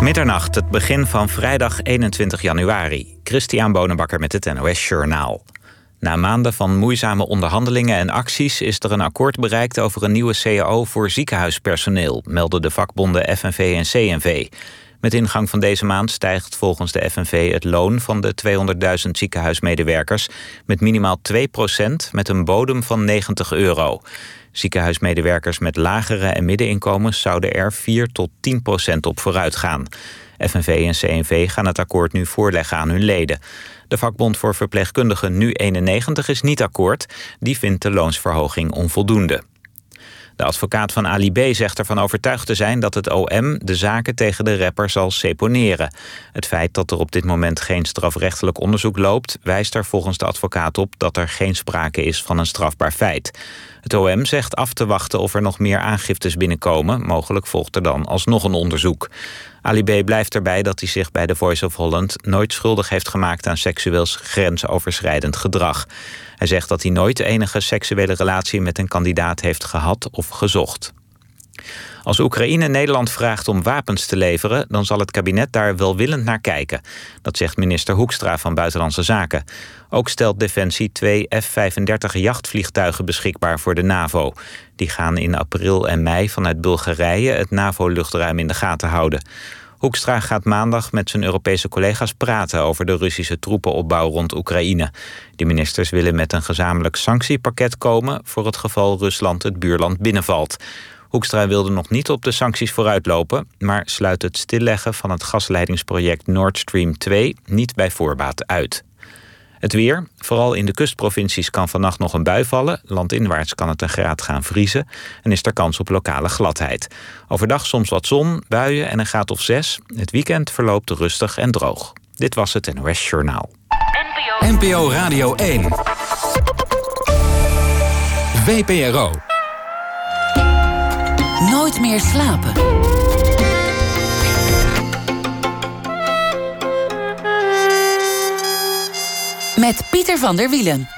Middernacht, het begin van vrijdag 21 januari. Christian Bonenbakker met het NOS Journaal. Na maanden van moeizame onderhandelingen en acties is er een akkoord bereikt over een nieuwe CAO voor ziekenhuispersoneel, melden de vakbonden FNV en CNV. Met ingang van deze maand stijgt volgens de FNV het loon van de 200.000 ziekenhuismedewerkers met minimaal 2% met een bodem van 90 euro. Ziekenhuismedewerkers met lagere en middeninkomens zouden er 4 tot 10 procent op vooruit gaan. FNV en CNV gaan het akkoord nu voorleggen aan hun leden. De vakbond voor verpleegkundigen Nu 91 is niet akkoord. Die vindt de loonsverhoging onvoldoende. De advocaat van Ali B. zegt ervan overtuigd te zijn dat het OM de zaken tegen de rapper zal seponeren. Het feit dat er op dit moment geen strafrechtelijk onderzoek loopt, wijst er volgens de advocaat op dat er geen sprake is van een strafbaar feit. Het OM zegt af te wachten of er nog meer aangiftes binnenkomen. Mogelijk volgt er dan alsnog een onderzoek. Ali B. blijft erbij dat hij zich bij The Voice of Holland nooit schuldig heeft gemaakt aan seksueel grensoverschrijdend gedrag. Hij zegt dat hij nooit de enige seksuele relatie met een kandidaat heeft gehad of gezocht. Als Oekraïne Nederland vraagt om wapens te leveren, dan zal het kabinet daar welwillend naar kijken. Dat zegt minister Hoekstra van Buitenlandse Zaken. Ook stelt Defensie twee F-35 jachtvliegtuigen beschikbaar voor de NAVO. Die gaan in april en mei vanuit Bulgarije het NAVO-luchtruim in de gaten houden. Hoekstra gaat maandag met zijn Europese collega's praten over de Russische troepenopbouw rond Oekraïne. De ministers willen met een gezamenlijk sanctiepakket komen voor het geval Rusland het buurland binnenvalt. Hoekstra wilde nog niet op de sancties vooruitlopen, maar sluit het stilleggen van het gasleidingsproject Nord Stream 2 niet bij voorbaat uit. Het weer, vooral in de kustprovincies kan vannacht nog een bui vallen. Landinwaarts kan het een graad gaan vriezen en is er kans op lokale gladheid. Overdag soms wat zon, buien en een graad of zes. Het weekend verloopt rustig en droog. Dit was het NOS Journaal. NPO Radio 1. VPRO. Nooit meer slapen. Met Pieter van der Wielen.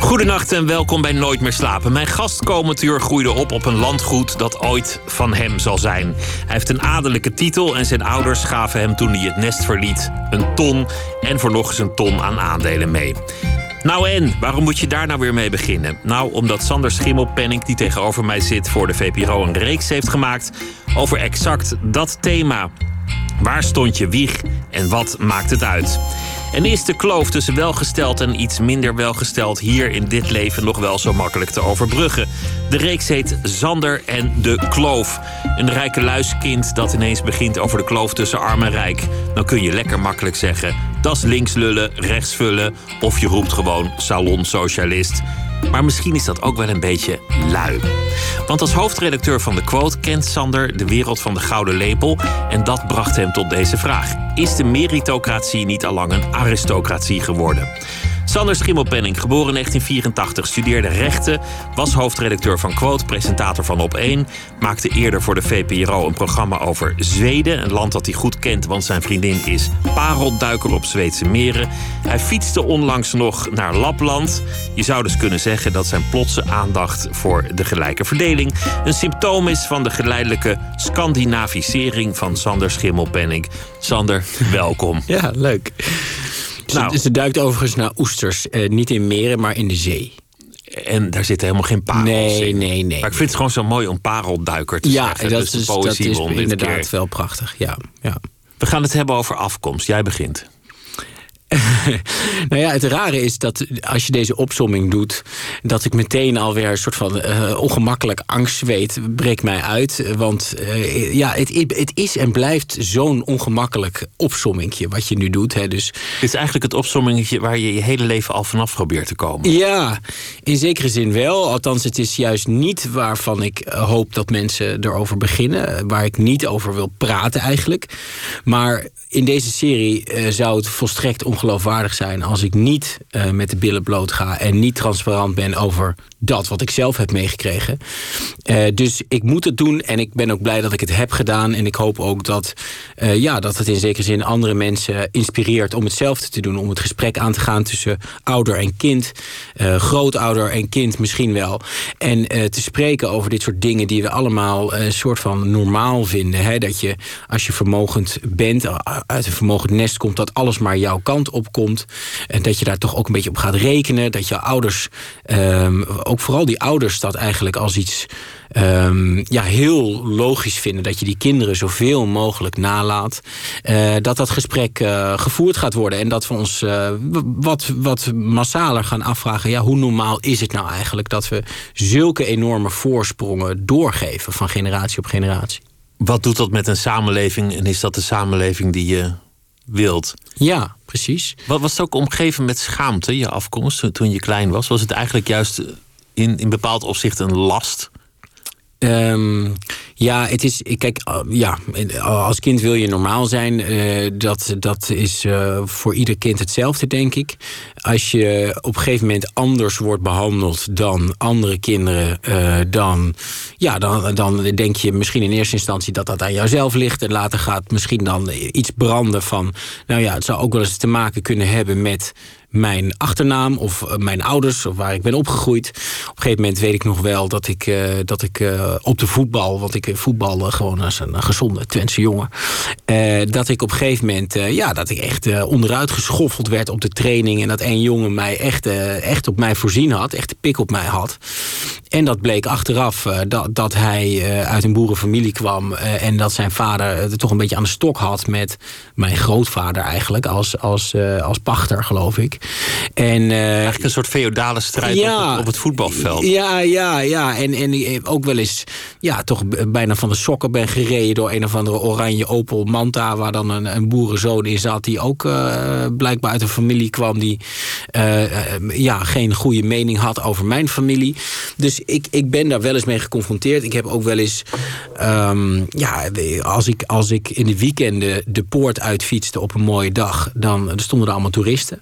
Goedenacht en welkom bij Nooit meer slapen. Mijn gastcommatuur groeide op op een landgoed dat ooit van hem zal zijn. Hij heeft een adellijke titel en zijn ouders gaven hem toen hij het nest verliet een ton en voor nog eens een ton aan aandelen mee. Nou en, waarom moet je daar nou weer mee beginnen? Nou, omdat Sander Schimmelpenning, die tegenover mij zit... voor de VPRO een reeks heeft gemaakt over exact dat thema. Waar stond je wieg en wat maakt het uit? En is de kloof tussen welgesteld en iets minder welgesteld hier in dit leven nog wel zo makkelijk te overbruggen? De reeks heet Zander en de Kloof. Een rijke luiskind dat ineens begint over de kloof tussen arm en rijk. Dan kun je lekker makkelijk zeggen: dat is links lullen, rechts vullen. Of je roept gewoon salonsocialist. Maar misschien is dat ook wel een beetje lui. Want als hoofdredacteur van de Quote kent Sander de wereld van de gouden lepel. En dat bracht hem tot deze vraag: Is de meritocratie niet allang een aristocratie geworden? Sander Schimmelpenning, geboren in 1984, studeerde rechten, was hoofdredacteur van Quote, presentator van Op1, maakte eerder voor de VPRO een programma over Zweden, een land dat hij goed kent, want zijn vriendin is parelduiker op Zweedse meren. Hij fietste onlangs nog naar Lapland. Je zou dus kunnen zeggen dat zijn plotse aandacht voor de gelijke verdeling een symptoom is van de geleidelijke Scandinavisering van Sander Schimmelpenning. Sander, welkom. Ja, leuk. Nou. Ze, duikt overigens naar oesters. Eh, niet in meren, maar in de zee. En daar zitten helemaal geen parels nee, in. Nee, nee, Maar ik vind het gewoon zo mooi om parelduiker te ja, zeggen. Dat dus is, de poëzie dat is inderdaad keer. wel prachtig. Ja, ja. We gaan het hebben over afkomst. Jij begint. Nou ja, het rare is dat als je deze opsomming doet, dat ik meteen alweer een soort van uh, ongemakkelijk angstzweet breekt mij uit. Want uh, ja, het, het, is en blijft zo'n ongemakkelijk opsommingje wat je nu doet. Hè. Dus, het is eigenlijk het opsommingetje waar je je hele leven al vanaf probeert te komen. Ja, in zekere zin wel. Althans, het is juist niet waarvan ik hoop dat mensen erover beginnen. Waar ik niet over wil praten eigenlijk. Maar in deze serie uh, zou het volstrekt ongelooflijk ongeloofwaardig zijn als ik niet uh, met de billen bloot ga en niet transparant ben over dat wat ik zelf heb meegekregen. Uh, dus ik moet het doen en ik ben ook blij dat ik het heb gedaan. En ik hoop ook dat, uh, ja, dat het in zekere zin andere mensen inspireert om hetzelfde te doen. Om het gesprek aan te gaan tussen ouder en kind, grootouder en kind misschien wel. En te spreken over dit soort dingen die we allemaal een soort van normaal vinden. Hè? Dat je als je vermogend bent, uit een vermogend nest komt, dat alles maar jouw kant op komt. En dat je daar toch ook een beetje op gaat rekenen. Dat je ouders, um, ook vooral die ouders, dat eigenlijk als iets um, ja, heel logisch vinden. Dat je die kinderen zoveel mogelijk nalaat. Uh, dat dat gesprek uh, gevoerd gaat worden. En dat we ons uh, wat, wat massaler gaan afvragen. Ja, hoe normaal is het nou eigenlijk dat we zulke enorme voorsprongen doorgeven van generatie op generatie? Wat doet dat met een samenleving en is dat de samenleving die je wilt? Ja, precies. Wat was het ook omgeven met schaamte, je afkomst, toen je klein was? Was het eigenlijk juist in, in bepaald opzicht een last? Um, ja, het is. Kijk, uh, ja, als kind wil je normaal zijn. Uh, dat, dat is uh, voor ieder kind hetzelfde, denk ik. Als je op een gegeven moment anders wordt behandeld dan andere kinderen, dan, ja, dan, dan denk je misschien in eerste instantie dat dat aan jouzelf ligt. En later gaat misschien dan iets branden van. Nou ja, het zou ook wel eens te maken kunnen hebben met mijn achternaam of eh, mijn ouders of waar ik ben opgegroeid. Op een gegeven moment weet ik nog wel dat ik, uh, dat ik uh, op de voetbal, want ik voetbalde gewoon als een, gezonde Twentse jongen, dat ik op een gegeven moment, ja, dat ik echt onderuit geschoffeld werd op de training en dat één jongen mij echt, echt op mij voorzien had, echt de pik op mij had. En dat bleek achteraf dat, dat hij uit een boerenfamilie kwam en dat zijn vader het toch een beetje aan de stok had met mijn grootvader eigenlijk als, als, als pachter, geloof ik. En, uh, Eigenlijk een soort feodale strijd ja, op, op, het voetbalveld. Ja, ja, ja. En, en ook wel eens ja, toch bijna van de sokken ben gereden... door een of andere oranje Opel Manta... waar dan een, een boerenzoon in zat... die ook uh, blijkbaar uit een familie kwam... die uh, ja, geen goede mening had over mijn familie. Dus ik, ik ben daar wel eens mee geconfronteerd. Ik heb ook wel eens... Um, ja, als ik, als ik in de weekenden de poort uitfietste op een mooie dag... dan stonden er allemaal toeristen.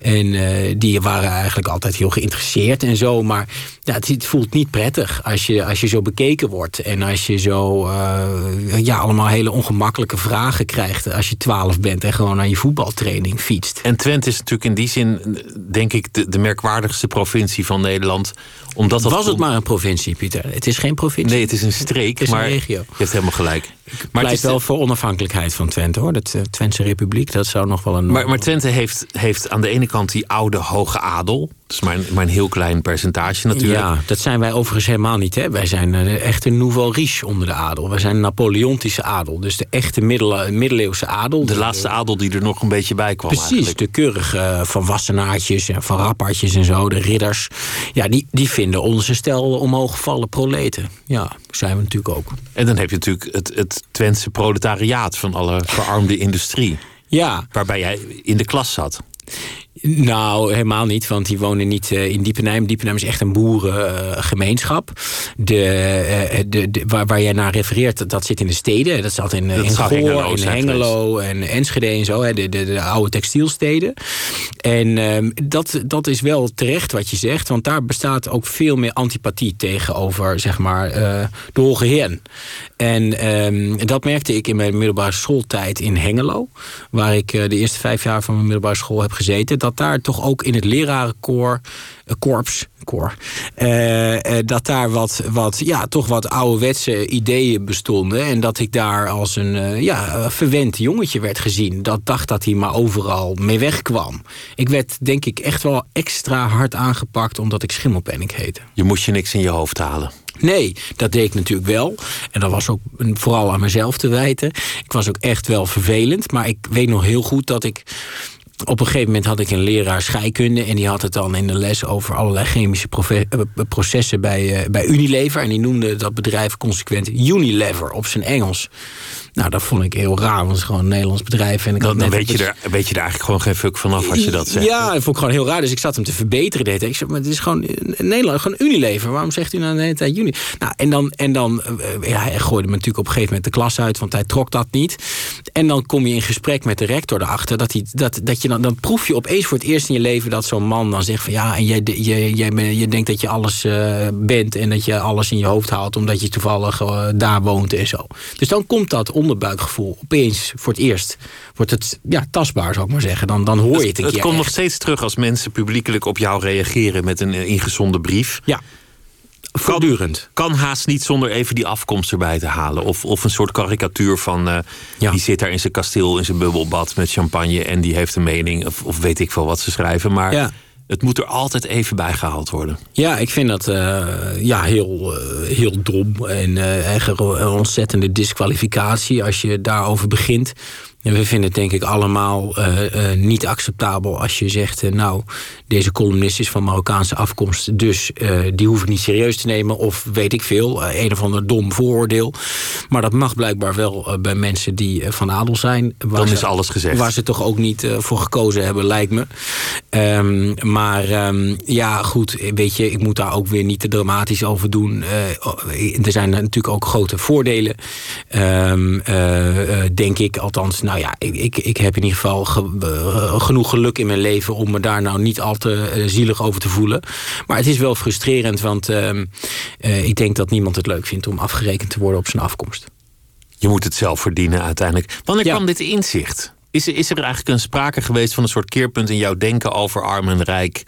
En uh, die waren eigenlijk altijd heel geïnteresseerd en zo. Maar ja, het, het, voelt niet prettig als je, als je zo bekeken wordt. En als je zo uh, ja, allemaal hele ongemakkelijke vragen krijgt... als je twaalf bent en gewoon naar je voetbaltraining fietst. En Twente is natuurlijk in die zin, denk ik... de, de merkwaardigste provincie van Nederland. Omdat Was het maar een provincie, Pieter? Het is geen provincie. Nee, het is een streek, het is maar een regio. je hebt helemaal gelijk. Maar het is wel voor onafhankelijkheid van Twente, hoor. De Twentse Republiek, dat zou nog wel een... Maar, maar Twente heeft, heeft aan de ene kant die oude hoge adel. Dat is maar een, maar een heel klein percentage natuurlijk. Ja, dat zijn wij overigens helemaal niet. Hè. Wij zijn de echte nouveau riche onder de adel. Wij zijn een Napoleontische adel. Dus de echte middeleeuwse adel. De laatste adel die er nog een beetje bij kwam Precies, eigenlijk. de keurige van Wassenaartjes en van Rappartjes en zo. De ridders. Ja, die, die vinden onze stel omhooggevallen proleten. Ja, zijn we natuurlijk ook. En dan heb je natuurlijk het, het Twentse proletariaat van alle verarmde industrie. Ja. Waarbij jij in de klas zat. Nou, helemaal niet, want die wonen niet uh, in Diepenheim. Diepenheim is echt een boerengemeenschap. De, de, de, waar, waar jij naar refereert, dat zit in de steden. Dat zat in, dat in Goor, Hengelo, in Hengelo en Enschede en zo. Hè, de, de, de oude textielsteden. En uh, dat, dat is wel terecht wat je zegt. Want daar bestaat ook veel meer antipathie tegenover, zeg maar, de hoge heer. En ehm, dat merkte ik in mijn middelbare schooltijd in Hengelo. Waar ik de eerste vijf jaar van mijn middelbare school heb gezeten dat daar toch ook in het lerarenkorps, uh, korps, koor, uh, uh, dat daar wat, wat, ja, toch wat ouderwetse ideeën bestonden. En dat ik daar als een uh, ja, verwend jongetje werd gezien. Dat dacht dat hij maar overal mee wegkwam. Ik werd denk ik echt wel extra hard aangepakt omdat ik schimmelpenning heette. Je moest je niks in je hoofd halen. Nee, dat deed ik natuurlijk wel. En dat was ook vooral aan mezelf te wijten. Ik was ook echt wel vervelend. Maar ik weet nog heel goed dat ik op een gegeven moment had ik een leraar scheikunde... en die had het dan in de les over allerlei chemische eh, processen bij, uh, bij Unilever. En die noemde dat bedrijf consequent Unilever op zijn Engels. Nou, dat vond ik heel raar, want het is gewoon een Nederlands bedrijf. En ik dan, dan weet, je er, weet je er eigenlijk gewoon geen fuck vanaf als je dat zegt. Ja, dat vond ik gewoon heel raar. Dus ik zat hem te verbeteren. Deed. Ik zeg, maar het is gewoon Nederland, gewoon Unilever. Waarom zegt u nou de hele tijd Uni? Nou, en dan, en dan ja, hij gooide me natuurlijk op een gegeven moment de klas uit, want hij trok dat niet. En dan kom je in gesprek met de rector erachter dat, hij, dat, dat je dan, dan proef je opeens voor het eerst in je leven dat zo'n man dan zegt van ja, en jij, jij, jij, je denkt dat je alles eh, bent en dat je alles in je hoofd haalt omdat je toevallig eh, daar woont en zo. Dus dan komt dat onderbuikgevoel opeens voor het eerst. Wordt het ja, tastbaar, zou ik maar zeggen. Dan, dan hoor je het een het keer. komt nog steeds terug als mensen publiekelijk op jou reageren met een eh, ingezonden brief. Ja, voortdurend. Kan haast niet zonder even die afkomst erbij te halen. Of, of een soort karikatuur van eh, Ja. die zit daar in zijn kasteel, in zijn bubbelbad met champagne en die heeft een mening. Of, of weet ik veel wat ze schrijven. Maar Ja. Het moet er altijd even bij gehaald worden. Ja, ik vind dat eh, ja, heel, eh, heel dom en echt een ontzettende disqualificatie als je daarover begint. En we vinden het denk ik allemaal eh, eh, niet acceptabel als je zegt... eh, nou, deze columnist is van Marokkaanse afkomst... dus die hoef ik niet serieus te nemen of weet ik veel. een of ander dom vooroordeel. Maar dat mag blijkbaar wel bij mensen die van adel zijn. waar Dan ze- is alles gezegd. Waar ze toch ook niet voor gekozen hebben, lijkt me. Ehm, maar ehm, ja, goed, weet je, ik moet daar ook weer niet te dramatisch over doen. Eh, er zijn natuurlijk ook grote voordelen. Ehm, eh, eh, denk ik, althans, nou ja, ik, ik, ik heb in ieder geval ge- eh, genoeg geluk in mijn leven om me daar nou niet al te eh, zielig over te voelen. Maar het is wel frustrerend, want ehm, eh, ik denk dat niemand het leuk vindt om afgerekend te worden op zijn afkomst. Je moet het zelf verdienen uiteindelijk. Wanneer Ja. kwam dit inzicht? Is er, is er eigenlijk een sprake geweest van een soort keerpunt in jouw denken over arm en rijk?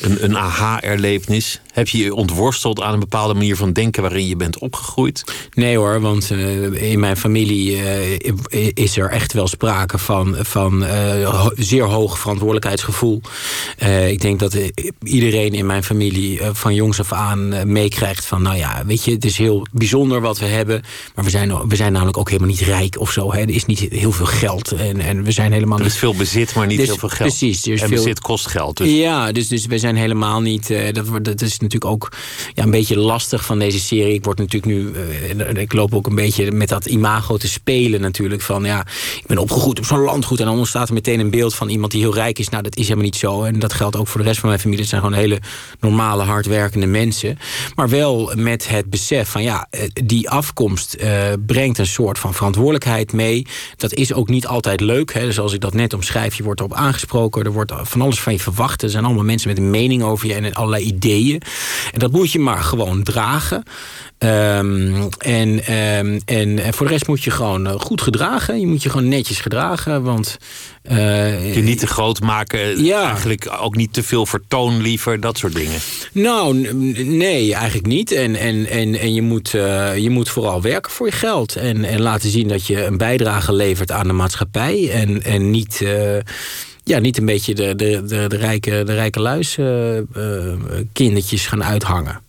Een, een aha-erlevenis? Heb je je ontworsteld aan een bepaalde manier van denken waarin je bent opgegroeid? Nee hoor, want eh, in mijn familie eh, is er echt wel sprake van, van eh, ho- zeer hoog verantwoordelijkheidsgevoel. Ik denk dat iedereen in mijn familie van jongs af aan meekrijgt van... nou ja, weet je, het is heel bijzonder wat we hebben... maar we zijn, we zijn namelijk ook helemaal niet rijk of zo. Hè. Er is niet heel veel geld en, en we zijn helemaal Er niet... is veel bezit, maar niet Dus- heel veel geld. precies, er is en veel- bezit kost geld. Dus Ja, dus, dus we zijn helemaal niet. dat, dat is natuurlijk ook ja, een beetje lastig van deze serie. Ik word natuurlijk nu. eh, ik loop ook een beetje met dat imago te spelen, natuurlijk. Van ja, ik ben opgegroeid op zo'n landgoed. En dan ontstaat er meteen een beeld van iemand die heel rijk is. Nou, dat is helemaal niet zo. En dat geldt ook voor de rest van mijn familie. Het zijn gewoon hele normale, hardwerkende mensen. Maar wel met het besef van ja, eh, die afkomst eh, brengt een soort van verantwoordelijkheid mee. Dat is ook niet altijd leuk. Hè. Zoals ik dat net omschrijf, je wordt erop aangesproken. Er wordt van alles van je verwacht. Er zijn allemaal mensen met een mening over je en allerlei ideeën. En dat moet je maar gewoon dragen. Ehm, en, ehm, en, en voor de rest moet je gewoon eh, goed gedragen. Je moet je gewoon netjes gedragen. Want eh, je niet te groot maken. Ja. Eigenlijk ook niet te veel vertoon liever. Dat soort dingen. Nou, nee, eigenlijk niet. En, en, en, en je, moet, eh, je moet vooral werken voor je geld. En, en laten zien dat je een bijdrage levert aan de maatschappij. En, en niet, ja, niet een beetje de, de, de, de rijke, de rijke luis eh, eh, kindertjes gaan uithangen.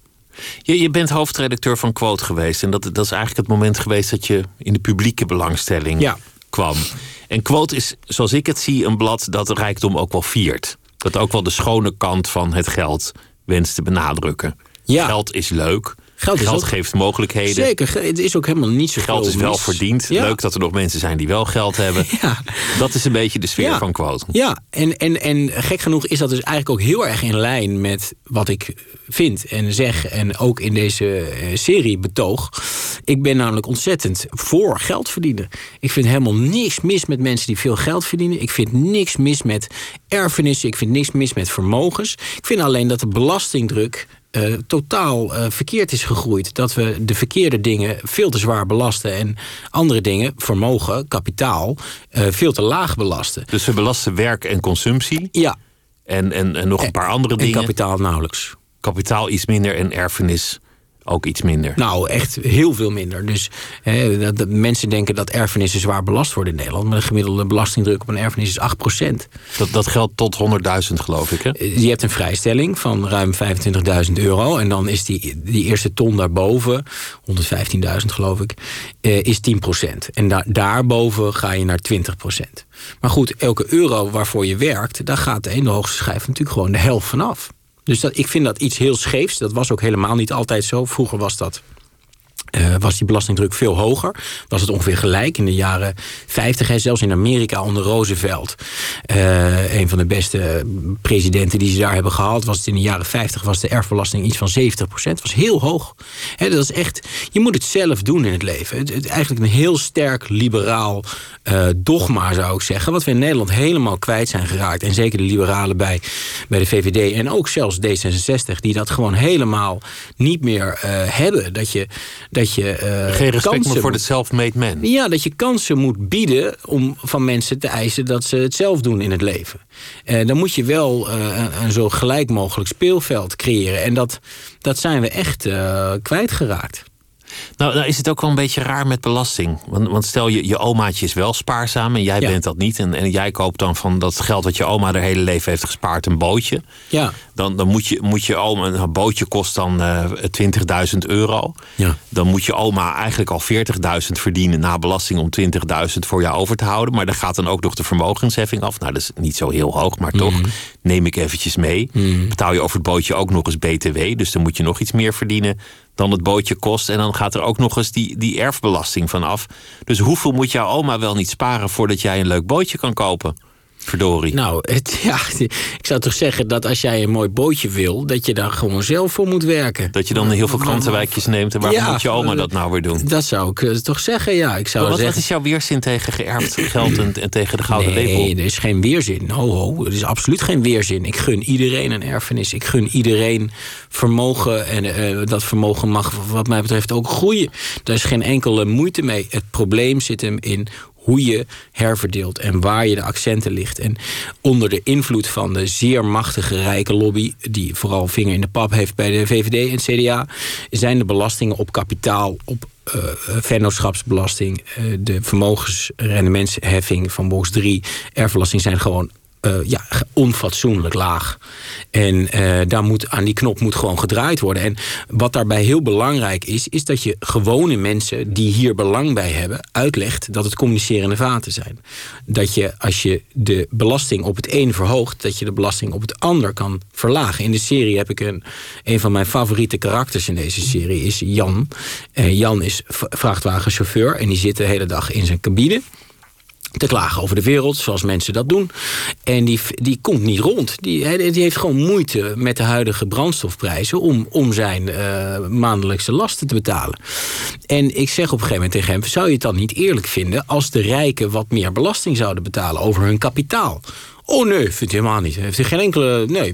Je, je bent hoofdredacteur van Quote geweest. En dat, dat is eigenlijk het moment geweest dat je in de publieke belangstelling Ja. kwam. En Quote is, zoals ik het zie, een blad dat rijkdom ook wel viert. Dat ook wel de schone kant van het geld wenst te benadrukken. Ja. Geld is leuk. Geld ook- geeft mogelijkheden. Zeker, het is ook helemaal niet zo Geld is wel verdiend. Ja. Leuk dat er nog mensen zijn die wel geld hebben. Ja. Dat is een beetje de sfeer Ja. van Quote. Ja, en, en, en gek genoeg is dat dus eigenlijk ook heel erg in lijn met wat ik vind en zeg. En ook in deze eh, serie betoog. Ik ben namelijk ontzettend voor geld verdienen. Ik vind helemaal niks mis met mensen die veel geld verdienen. Ik vind niks mis met erfenissen. Ik vind niks mis met vermogens. Ik vind alleen dat de belastingdruk eh, totaal eh, verkeerd is gegroeid. Dat we de verkeerde dingen veel te zwaar belasten en andere dingen, vermogen, kapitaal, eh, veel te laag belasten. Dus we belasten werk en consumptie. Ja, En, en, en nog een paar andere en dingen. kapitaal nauwelijks. Kapitaal iets minder en erfenis ook iets minder. Nou, echt heel veel minder. Dus hè, dat, dat mensen denken dat erfenissen zwaar belast worden in Nederland. Maar de gemiddelde belastingdruk op een erfenis is 8%. Dat, dat geldt tot 100.000 geloof ik. Hè? Je hebt een vrijstelling van ruim 25.000 euro. En dan is die, die eerste ton daarboven, 115.000 geloof ik, eh, is 10%. En da daarboven ga je naar 20%. Maar goed, elke euro waarvoor je werkt, daar gaat de hoogste schijf natuurlijk gewoon de helft vanaf. Dus dat, ik vind dat iets heel scheefs. Dat was ook helemaal niet altijd zo. Vroeger was dat uh, was die belastingdruk veel hoger. Was het ongeveer gelijk in de jaren 50. En zelfs in Amerika onder Roosevelt. Uh, een van de beste presidenten die ze daar hebben gehad. Was het in de jaren 50 was de erfbelasting iets van 70 procent. was heel hoog. Dat is echt, je moet het zelf doen in het leven. Het, eigenlijk een heel sterk liberaal uh, dogma zou ik zeggen. Wat we in Nederland helemaal kwijt zijn geraakt. En zeker de liberalen bij, bij de VVD. En ook zelfs D66. Die dat gewoon helemaal niet meer hebben. Dat je... dat je uh, Geen respect meer voor de self-made man. Ja, dat je kansen moet bieden om van mensen te eisen dat ze het zelf doen in het leven. Uh, dan moet je wel uh, een, zo gelijk mogelijk speelveld creëren. En dat, dat zijn we echt kwijtgeraakt. Nou, nou is het ook wel een beetje raar met belasting. Want, want stel je, je omaatje is wel spaarzaam en jij bent dat niet. En, en jij koopt dan van dat geld wat je oma haar hele leven heeft gespaard een bootje. Ja. Dan, dan moet, je, moet je oma, een bootje kost dan uh, eh, 20.000 euro. Ja. Dan moet je oma eigenlijk al 40.000 verdienen na belasting om 20.000 voor jou over te houden. Maar dan gaat dan ook nog de vermogensheffing af. Nou, dat is niet zo heel hoog, maar toch Mhm. neem ik eventjes mee. Betaal je over het bootje ook nog eens BTW. Dus dan moet je nog iets meer verdienen dan het bootje kost. En dan gaat er ook nog eens die, die erfbelasting van af. Dus hoeveel moet jouw oma wel niet sparen voordat jij een leuk bootje kan kopen? Verdorie. Nou, het, ja, ik zou toch zeggen dat als jij een mooi bootje wil... dat je daar gewoon zelf voor moet werken. Dat je dan heel veel krantenwijkjes neemt. En waarom Ja, moet je oma dat nou weer doen? Dat zou ik eh, toch zeggen, ja. Ik zou Wat, wat zeggen... is jouw weerzin tegen geërfd geld en, en tegen de gouden lepel? Nee, er is geen weerzin. Ho, ho, er is absoluut geen weerzin. Ik gun iedereen een erfenis. Ik gun iedereen vermogen. En eh, dat vermogen mag wat mij betreft ook groeien. Daar is geen enkele moeite mee. Het probleem zit hem in hoe je herverdeelt en waar je de accenten ligt. En onder de invloed van de zeer machtige rijke lobby... die vooral vinger in de pap heeft bij de VVD en CDA... zijn de belastingen op kapitaal, op uh, vennootschapsbelasting... Uh, de vermogensrendementsheffing van box 3... erfbelasting zijn gewoon uh, ja, onfatsoenlijk laag. En uh, daar moet, aan die knop moet gewoon gedraaid worden. En wat daarbij heel belangrijk is, is dat je gewone mensen die hier belang bij hebben, uitlegt dat het communicerende vaten zijn. Dat je als je de belasting op het een verhoogt, dat je de belasting op het ander kan verlagen. In de serie heb ik een, een van mijn favoriete karakters in deze serie, is Jan. Uh, Jan is vrachtwagenchauffeur en die zit de hele dag in zijn cabine te klagen over de wereld, zoals mensen dat doen. En die, die komt niet rond. Die, die heeft gewoon moeite met de huidige brandstofprijzen... om, om zijn uh, maandelijkse lasten te betalen. En ik zeg op een gegeven moment tegen hem... zou je het dan niet eerlijk vinden als de rijken wat meer belasting zouden betalen... over hun kapitaal? Oh nee, vindt hij helemaal niet. Heeft hij geen enkele. Nee,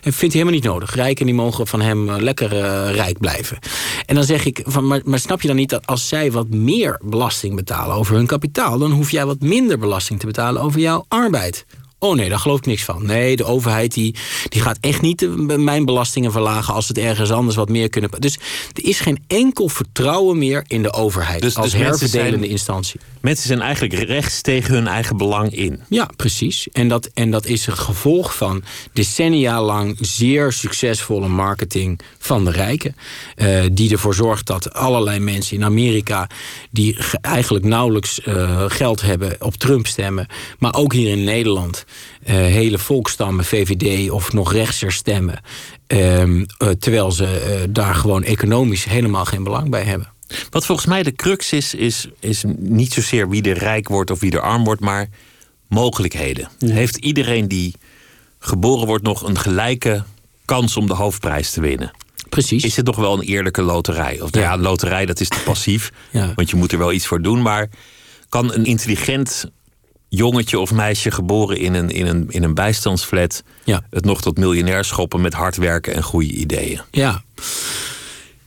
vindt hij helemaal niet nodig. Rijken die mogen van hem lekker uh, rijk blijven. En dan zeg ik, van, maar, maar snap je dan niet dat als zij wat meer belasting betalen over hun kapitaal, dan hoef jij wat minder belasting te betalen over jouw arbeid? Oh nee, daar geloof ik niks van. Nee, de overheid die, die gaat echt niet mijn belastingen verlagen... als het ergens anders wat meer kunnen... Dus er is geen enkel vertrouwen meer in de overheid... Dus, als dus herverdelende zijn, instantie. Mensen zijn eigenlijk rechts tegen hun eigen belang in. Ja, precies. En dat, en dat is een gevolg van decennia lang... zeer succesvolle marketing van de rijken. Uh, die ervoor zorgt dat allerlei mensen in Amerika... die eigenlijk nauwelijks uh, geld hebben op Trump stemmen... maar ook hier in Nederland... Uh, hele volkstammen, VVD of nog rechtser stemmen. Uh, uh, terwijl ze daar gewoon economisch helemaal geen belang bij hebben. Wat volgens mij de crux is, is, is niet zozeer wie er rijk wordt of wie er arm wordt, maar mogelijkheden. Ja. Heeft iedereen die geboren wordt nog een gelijke kans om de hoofdprijs te winnen? Precies. Is het nog wel een eerlijke loterij? Of ja, ja loterij dat is te passief, ja. want je moet er wel iets voor doen. Maar kan een intelligent jongetje of meisje geboren in een, in een, in een bijstandsflat... Ja. het nog tot miljonair schoppen met hard werken en goede ideeën? Ja.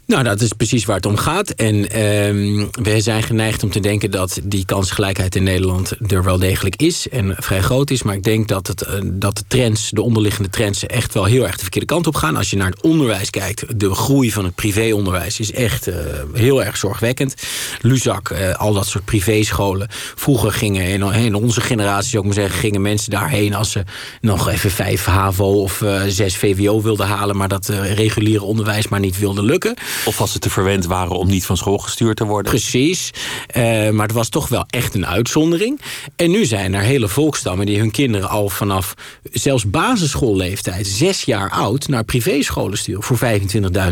Nou, dat is precies waar het om gaat. En um, we zijn geneigd om te denken dat die kansgelijkheid in Nederland er wel degelijk is en vrij groot is. Maar ik denk dat, het, uh, dat de trends, de onderliggende trends, echt wel heel erg de verkeerde kant op gaan. Als je naar het onderwijs kijkt, de groei van het privéonderwijs is echt uh, heel erg zorgwekkend. Luzak, uh, al dat soort privéscholen. Vroeger gingen, in, in onze generatie maar zeggen, gingen mensen daarheen als ze nog even vijf HAVO of zes VWO wilden halen, maar dat reguliere onderwijs maar niet wilde lukken. Of als ze te verwend waren om niet van school gestuurd te worden. Precies. Uh, maar het was toch wel echt een uitzondering. En nu zijn er hele volkstammen die hun kinderen al vanaf zelfs basisschoolleeftijd, zes jaar oud, naar privéscholen sturen voor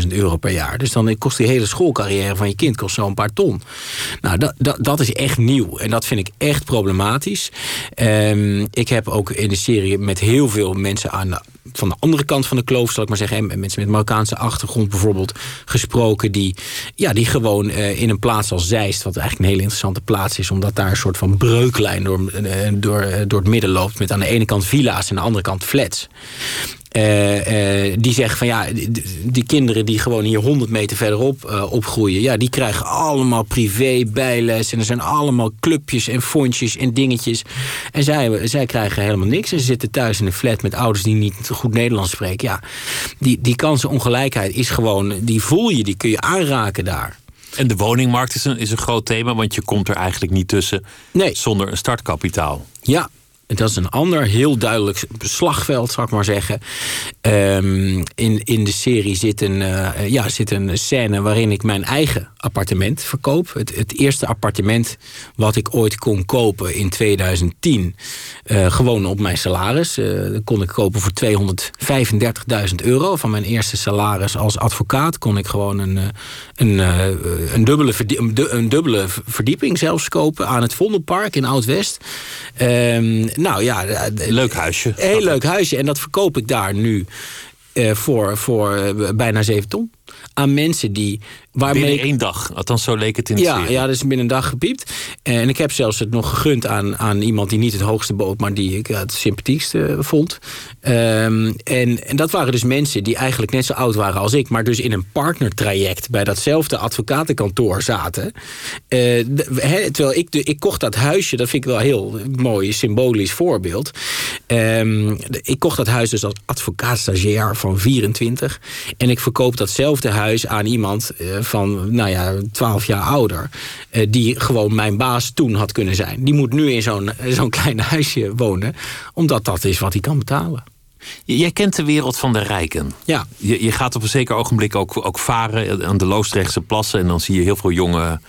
25.000 euro per jaar. Dus dan kost die hele schoolcarrière van je kind kost zo'n paar ton. Nou, dat, dat, dat is echt nieuw. En dat vind ik echt problematisch. Um, ik heb ook in de serie met heel veel mensen aan de, van de andere kant van de kloof, zal ik maar zeggen, mensen met Marokkaanse achtergrond bijvoorbeeld, gesproken, die, ja, die gewoon uh, in een plaats als Zeist, wat eigenlijk een hele interessante plaats is, omdat daar een soort van breuklijn door, uh, door, uh, door het midden loopt, met aan de ene kant villa's en aan de andere kant flats. Uh, uh, die zeggen van ja, die, kinderen die gewoon hier 100 meter verderop uh, opgroeien, ja, die krijgen allemaal privé bijles en er zijn allemaal clubjes en fondjes en dingetjes. En zij, zij krijgen helemaal niks. En ze zitten thuis in een flat met ouders die niet goed Nederlands spreken. Ja, die, die kansenongelijkheid is gewoon, die voel je, die kun je aanraken daar. En de woningmarkt is een, is een groot thema, want je komt er eigenlijk niet tussen nee. zonder een startkapitaal. Ja, dat is een ander heel duidelijk slagveld, zou ik maar zeggen. Um, in, in de serie zit een, uh, ja, zit een scène waarin ik mijn eigen appartement verkoop. Het, het eerste appartement wat ik ooit kon kopen in 2010. Uh, gewoon op mijn salaris. Uh, kon ik kopen voor 235.000 euro. Van mijn eerste salaris als advocaat kon ik gewoon een, een, een, dubbele, een dubbele verdieping zelfs kopen aan het Vondelpark in Oud-West. Um, nou ja, leuk huisje. Heel leuk huisje. En dat verkoop ik daar nu uh, voor, voor uh, bijna 7 ton. Aan mensen die Waarmee binnen één dag, althans zo leek het in de ja, ja, dat is binnen een dag gepiept. En ik heb zelfs het nog gegund aan, aan iemand die niet het hoogste bood... maar die ik het sympathiekste vond. Um, en, en dat waren dus mensen die eigenlijk net zo oud waren als ik... maar dus in een partnertraject bij datzelfde advocatenkantoor zaten. Uh, he, terwijl ik, de, ik kocht dat huisje, dat vind ik wel een heel mooi symbolisch voorbeeld. Um, de, ik kocht dat huis dus als advocaat-stagiair van 24. En ik verkoop datzelfde huis aan iemand... Uh, van, nou ja, 12 jaar ouder. Uh, die gewoon mijn baas toen had kunnen zijn. Die moet nu in zo'n zo'n klein huisje wonen. Omdat dat is wat hij kan betalen. Jij kent de wereld van de rijken. Ja. Je, je gaat op een zeker ogenblik ook, ook varen aan de Loosdrechtse plassen. En dan zie je heel veel jonge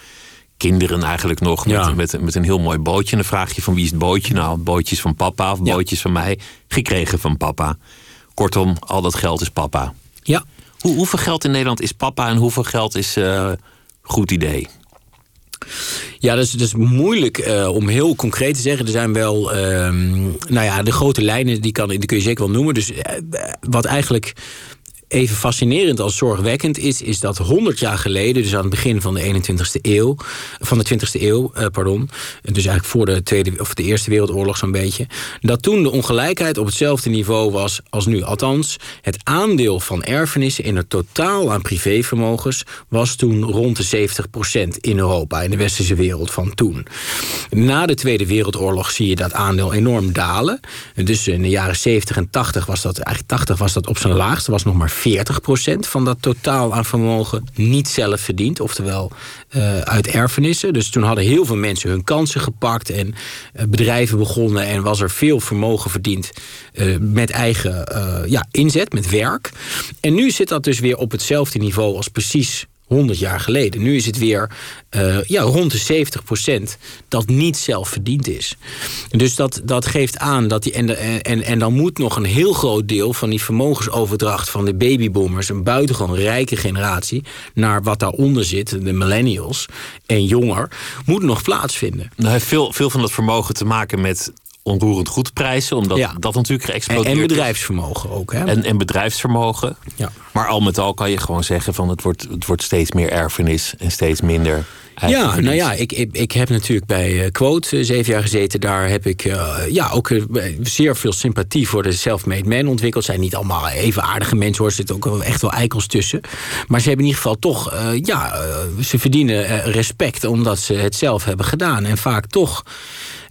kinderen eigenlijk nog met, ja. met, met, een heel mooi bootje. En dan vraag je van wie is het bootje? Nou, bootjes van papa of bootjes van mij. Gekregen van papa. Kortom, al dat geld is papa. Ja. Hoe, hoeveel geld in Nederland is papa en hoeveel geld is uh, goed idee? Ja, dat is, is moeilijk uh, om heel concreet te zeggen. Er zijn wel, uh, nou ja, de grote lijnen, die, kan, die kun je zeker wel noemen. Dus uh, wat eigenlijk even fascinerend als zorgwekkend is, is dat 100 jaar geleden, dus aan het begin van de 21ste eeuw, van de 20ste eeuw, uh, pardon, dus eigenlijk voor de Tweede of de Eerste Wereldoorlog zo'n beetje, dat toen de ongelijkheid op hetzelfde niveau was als nu. Althans, het aandeel van erfenissen in het totaal aan privévermogens was toen rond de 70% in Europa, in de westerse wereld van toen. Na de Tweede Wereldoorlog zie je dat aandeel enorm dalen. Dus in de jaren 70 en 80 was dat, eigenlijk 80 was dat op zijn laagste, was nog maar 40% van dat totaal aan vermogen niet zelf verdiend. Oftewel uh, uit erfenissen. Dus toen hadden heel veel mensen hun kansen gepakt en uh, bedrijven begonnen. En was er veel vermogen verdiend uh, met eigen ja, inzet, met werk. En nu zit dat dus weer op hetzelfde niveau als precies 100 jaar geleden. Nu is het weer uh, ja, rond de 70 procent dat niet zelf verdiend is. Dus dat, dat geeft aan dat die. En, en, en dan moet nog een heel groot deel van die vermogensoverdracht van de babyboomers, een buitengewoon rijke generatie, naar wat daaronder zit, de millennials en jonger, moet nog plaatsvinden. Nou, heeft veel, veel van dat vermogen te maken met onroerend goedprijzen, omdat ja. dat natuurlijk geëxplodeerd. En bedrijfsvermogen ook. Hè? En, en bedrijfsvermogen. Ja. Maar al met al kan je gewoon zeggen van het wordt, het wordt steeds meer erfenis en steeds minder. Ja, nou ja, ik, ik, ik heb natuurlijk bij Quote zeven jaar gezeten. Daar heb ik uh, ja, ook uh, zeer veel sympathie voor de self-made man ontwikkeld. Zijn niet allemaal even aardige mensen hoor. Er zitten ook echt wel eikels tussen. Maar ze hebben in ieder geval toch, uh, ja, ze verdienen respect omdat ze het zelf hebben gedaan. En vaak toch.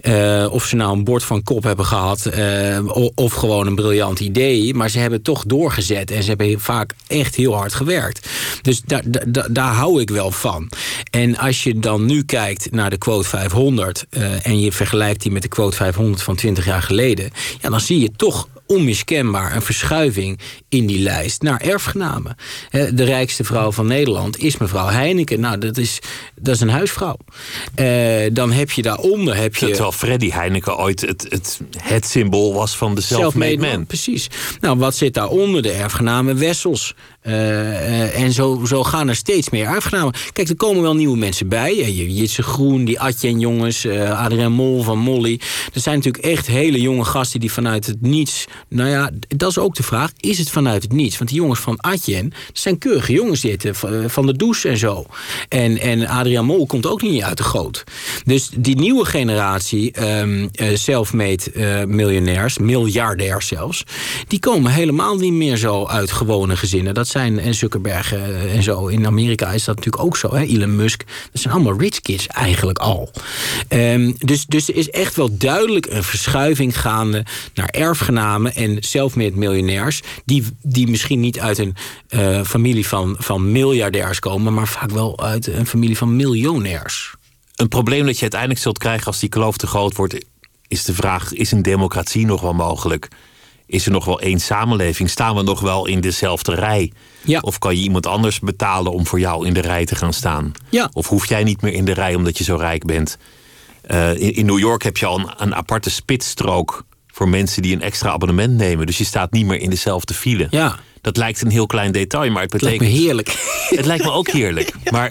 Uh, of ze nou een bord van kop hebben gehad uh, of gewoon een briljant idee. Maar ze hebben toch doorgezet en ze hebben vaak echt heel hard gewerkt. Dus daar, daar, daar hou ik wel van. En als je dan nu kijkt naar de quote 500 uh, en je vergelijkt die met de quote 500 van 20 jaar geleden, ja, dan zie je toch onmiskenbaar een verschuiving in die lijst naar erfgenamen. De rijkste vrouw van Nederland is mevrouw Heineken. Nou, dat is, dat is een huisvrouw. Eh, dan heb je daaronder... Heb je, Terwijl Freddy Heineken ooit het, het, het symbool was van de self-made man. Precies. Nou, wat zit daaronder? De erfgenamen Wessels. Eh, eh, en zo, zo gaan er steeds meer erfgenamen. Kijk, er komen wel nieuwe mensen bij. Eh, Jitse Groen, die Atjen jongens, Adrien Mol van Molly. Er zijn natuurlijk echt hele jonge gasten die vanuit het niets... Nou ja, dat is ook de vraag. Is het vanuit het niets? Want die jongens van Atjen, dat zijn keurige jongens zitten. Van de douche en zo. En, en Adriaan Mol komt ook niet uit de goot. Dus die nieuwe generatie eh, self-made miljonairs, miljardairs zelfs... die komen helemaal niet meer zo uit gewone gezinnen. Dat zijn, en Zuckerberg eh, en zo, in Amerika is dat natuurlijk ook zo. Hè? Elon Musk, dat zijn allemaal rich kids eigenlijk al. Ehm, dus, dus er is echt wel duidelijk een verschuiving gaande... naar erfgenamen en self-made miljonairs... die, die misschien niet uit een eh, familie van, van miljardairs komen... maar vaak wel uit een familie van miljonairs. Een probleem dat je uiteindelijk zult krijgen als die kloof te groot wordt, is de vraag: is een democratie nog wel mogelijk? Is er nog wel één samenleving? Staan we nog wel in dezelfde rij? Ja. Of kan je iemand anders betalen om voor jou in de rij te gaan staan? Ja. Of hoef jij niet meer in de rij omdat je zo rijk bent? Eh, in, in New York heb je al een, een aparte spitsstrook voor mensen die een extra abonnement nemen. Dus je staat niet meer in dezelfde file. Ja, Dat lijkt een heel klein detail, maar het het lijkt betekent. me heerlijk. Het lijkt me ook heerlijk. Maar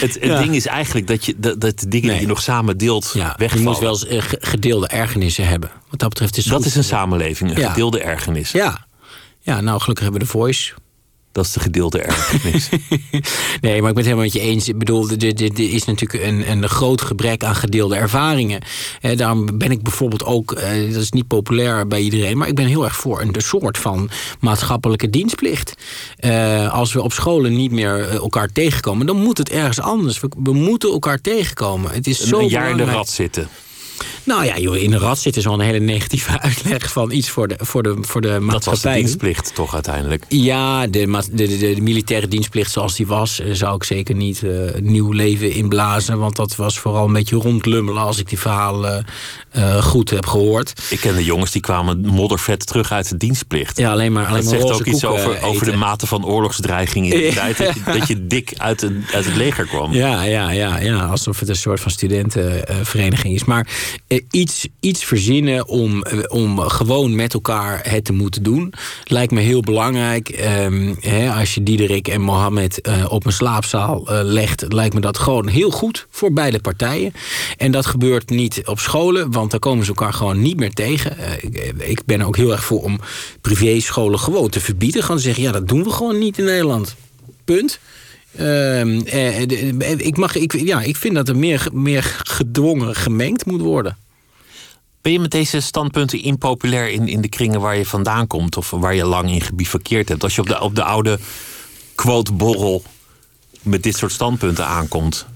het, het Ja. ding is eigenlijk dat, je, dat, dat de dingen die je nog samen deelt Ja, je wegvallen. moet wel eens eh, ge- gedeelde ergenissen hebben. Wat dat betreft is het dat goed. is een samenleving, een Ja. gedeelde ergernis. Ja. ja, nou gelukkig hebben we de Voice. Dat is de gedeelde ergernis. Nee, maar ik ben het helemaal met je eens. Ik bedoel, er, is natuurlijk een, een groot gebrek aan gedeelde ervaringen. Eh, daarom ben ik bijvoorbeeld ook, eh, dat is niet populair bij iedereen... maar ik ben heel erg voor een soort van maatschappelijke dienstplicht. Eh, als we op scholen niet meer eh, elkaar tegenkomen... dan moet het ergens anders. We, we moeten elkaar tegenkomen. Het is zo een jaar in de rat zitten. Nou ja, joh, in de rat zit is wel een hele negatieve uitleg... van iets voor de, voor de, voor de Dat was de maatschappij. dienstplicht toch uiteindelijk. Ja, de, de, de, de militaire dienstplicht zoals die was... eh, zou ik zeker niet eh, nieuw leven inblazen. Want dat was vooral een beetje rondlummelen... als ik die verhalen eh, goed heb gehoord. Ik ken de jongens die kwamen moddervet terug uit de dienstplicht. Ja, alleen maar, alleen dat maar zegt ook iets over, over de mate van oorlogsdreiging in de tijd. Dat je, dat je dik uit, de, uit het leger kwam. Ja, ja, ja, ja, alsof het een soort van studentenvereniging is. Maar iets, iets verzinnen om, eh, om gewoon met elkaar het te moeten doen... lijkt me heel belangrijk. Ehm, hè, als je Diederik en Mohammed eh, op een slaapzaal eh, legt... lijkt me dat gewoon heel goed voor beide partijen. En dat gebeurt niet op scholen, want daar komen ze elkaar gewoon niet meer tegen. Eh, ik, ben er ook heel erg voor om privéscholen gewoon te verbieden. Te zeggen, ja, dat doen we gewoon niet in Nederland. Punt. Ehm, eh, ik, mag, ik, ja, ik vind dat er meer, meer gedwongen gemengd moet worden. Ben je met deze standpunten impopulair in, in de kringen waar je vandaan komt? Of waar je lang in gebivakkeerd hebt? Als je op de, op de oude quote-borrel met dit soort standpunten aankomt.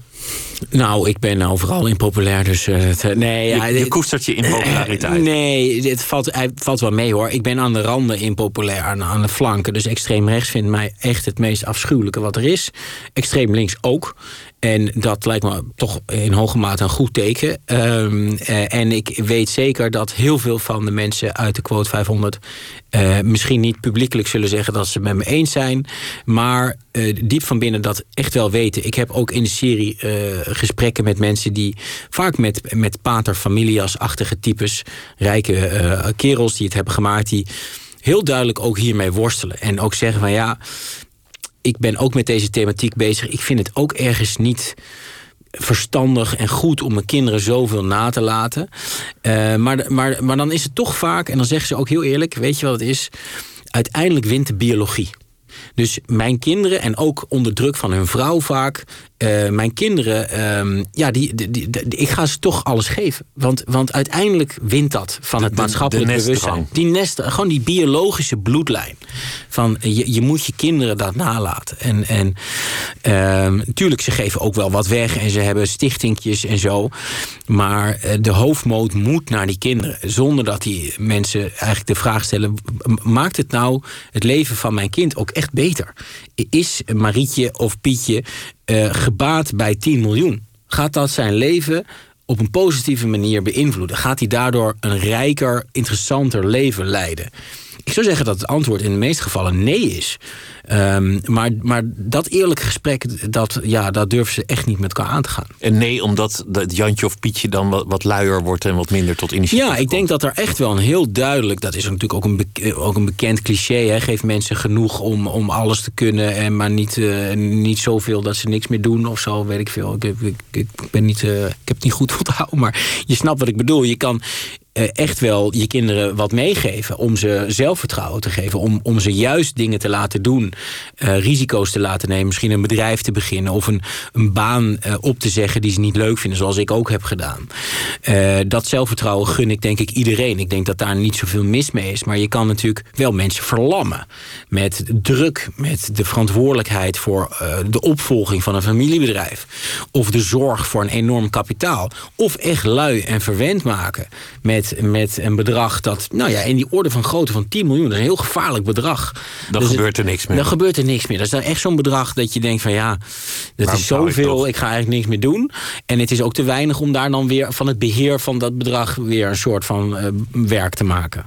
Nou, ik ben overal impopulair, dus... eh, eh, nee, Je, je koestert je impopulariteit. Nee, het valt, hij valt wel mee hoor. Ik ben aan de randen impopulair, aan, aan de flanken. Dus extreem rechts vindt mij echt het meest afschuwelijke wat er is. Extreem links ook. En dat lijkt me toch in hoge mate een goed teken. Ehm, eh, en ik weet zeker dat heel veel van de mensen uit de quote 500... eh, misschien niet publiekelijk zullen zeggen dat ze het met me eens zijn... maar eh, diep van binnen dat echt wel weten. Ik heb ook in de serie gesprekken met mensen die... vaak met, met pater familias-achtige types... rijke kerels die het hebben gemaakt... die heel duidelijk ook hiermee worstelen. En ook zeggen van ja, ik ben ook met deze thematiek bezig. Ik vind het ook ergens niet verstandig en goed om mijn kinderen zoveel na te laten. Eh, maar, maar, maar dan is het toch vaak, en dan zeggen ze ook heel eerlijk... weet je wat het is? Uiteindelijk wint de biologie. Dus mijn kinderen, en ook onder druk van hun vrouw vaak... eh, mijn kinderen, ehm, ja, die, die, die- die- ik ga ze toch alles geven. Want, want uiteindelijk wint dat van het de- maatschappelijk de bewustzijn. Die nest, gewoon die biologische bloedlijn. Van je, je moet je kinderen dat nalaten. En, en ehm, natuurlijk, ze geven ook wel wat weg en ze hebben stichtingjes en zo. Maar eh, de hoofdmoot moet naar die kinderen. Zonder dat die mensen eigenlijk de vraag stellen: maakt het nou het leven van mijn kind ook echt beter? Is Marietje of Pietje eh, gebaat bij 10 miljoen? Gaat dat zijn leven op een positieve manier beïnvloeden? Gaat hij daardoor een rijker, interessanter leven leiden? Ik zou zeggen dat het antwoord in de meeste gevallen nee is. Um, maar, maar dat eerlijke gesprek, dat, ja, dat durven ze echt niet met elkaar aan te gaan. En nee, omdat dat Jantje of Pietje dan wat, wat luier wordt en wat minder tot initiatief Ja, ik denk dat er echt wel een heel duidelijk... dat is natuurlijk ook een, ook een bekend cliché... Hè, geef mensen genoeg om, om alles te kunnen... En maar niet, uh, niet zoveel dat ze niks meer doen of zo, weet ik veel. Ik, ik, ik, ben niet, uh, ik heb het niet goed onthouden, maar je snapt wat ik bedoel. Je kan eh, echt wel je kinderen wat meegeven. Om ze zelfvertrouwen te geven. Om, om ze juist dingen te laten doen. Uh, risico's te laten nemen. Misschien een bedrijf te beginnen. Of een, een baan uh, op te zeggen die ze niet leuk vinden. Zoals ik ook heb gedaan. Dat zelfvertrouwen gun ik denk ik iedereen. Ik denk dat daar niet zoveel mis mee is. Maar je kan natuurlijk wel mensen verlammen. Met druk. Met de verantwoordelijkheid voor de opvolging van een familiebedrijf. Of de zorg voor een enorm kapitaal. Of echt lui en verwend maken. Met met, een bedrag dat, nou ja, in die orde van grootte van 10 miljoen, dat is een heel gevaarlijk bedrag. Dan dus gebeurt er niks meer. Dan gebeurt er niks meer. Dat is dan echt zo'n bedrag dat je denkt van ja, dat is zoveel, ik, ik, ga eigenlijk niks meer doen. En het is ook te weinig om daar dan weer van het beheer van dat bedrag weer een soort van uh, werk te maken.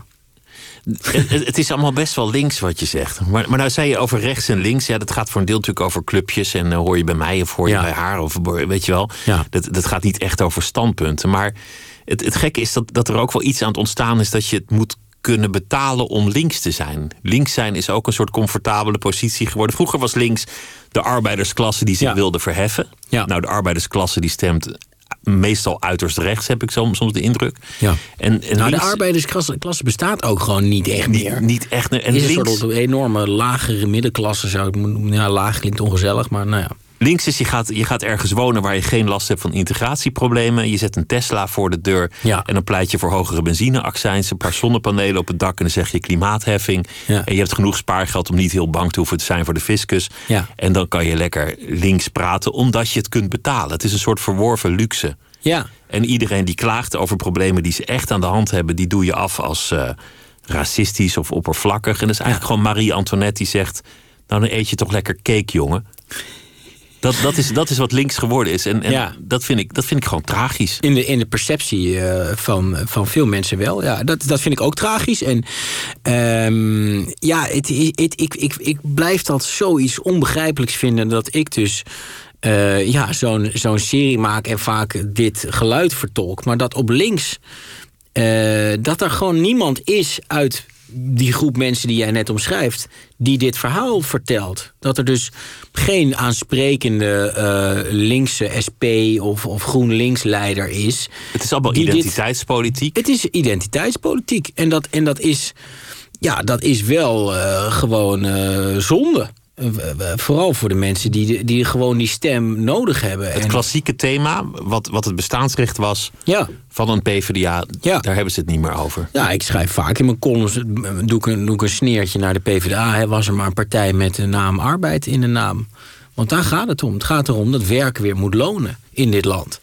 het, is allemaal best wel links wat je zegt. Maar, maar nou zei je over rechts en links. Ja, dat gaat voor een deel natuurlijk over clubjes. En uh, hoor je bij mij of hoor je bij haar. Of weet je wel. Ja. Dat, dat gaat niet echt over standpunten. Maar het, het gekke is dat, dat er ook wel iets aan het ontstaan is dat je het moet kunnen betalen om links te zijn. Links zijn is ook een soort comfortabele positie geworden. Vroeger was links de arbeidersklasse die zich wilde verheffen. Ja. Nou, de arbeidersklasse die stemt meestal uiterst rechts, heb ik soms de indruk. Ja. En, en nou, de arbeidersklasse bestaat ook gewoon niet echt meer. Niet, niet echt. En is links... een soort enorme lagere middenklasse, zou ik noemen. Ja, laag klinkt ongezellig, maar nou ja. Links is, je gaat, je gaat ergens wonen waar je geen last hebt van integratieproblemen. Je zet een Tesla voor de deur. Ja. En dan pleit je voor hogere benzineaccijns, een paar zonnepanelen op het dak. En dan zeg je klimaatheffing. Ja. En je hebt genoeg spaargeld om niet heel bang te hoeven te zijn voor de fiscus. Ja. En dan kan je lekker links praten, omdat je het kunt betalen. Het is een soort verworven luxe. Ja. En iedereen die klaagt over problemen die ze echt aan de hand hebben, die doe je af als uh, racistisch of oppervlakkig. En dat is eigenlijk gewoon Marie Antoinette die zegt: Nou, dan eet je toch lekker cake, jongen. Dat, dat, is, dat is wat links geworden is. En, en Ja. dat, vind ik, dat vind ik gewoon tragisch. In de, in de perceptie eh, van, van veel mensen wel. Ja, dat, dat vind ik ook tragisch. En ehm, ja, het, het, ik, ik, ik blijf dat zoiets onbegrijpelijks vinden dat ik dus. eh, ja, zo'n zo'n serie maak en vaak dit geluid vertolk. Maar dat op links. eh, dat er gewoon niemand is uit die groep mensen die jij net omschrijft, die dit verhaal vertelt. Dat er dus geen aansprekende eh, linkse SP of, of GroenLinks-leider is. Het is allemaal dit- identiteitspolitiek. Het is identiteitspolitiek. En dat, en dat, is, ja, dat is wel eh, gewoon eh, zonde. Eh, eh, Vooral voor de mensen die, die gewoon die stem nodig hebben. Het En- klassieke thema, wat, wat het bestaansrecht was ja. van een PvdA, Ja. daar hebben ze het niet meer over. Ja, ik schrijf vaak in mijn columns, eh, doe ik een, doe ik een sneertje naar de PvdA. Hè, was er maar een partij met de naam arbeid in de naam. Want daar gaat het om. Het gaat erom dat werk weer moet lonen in dit land.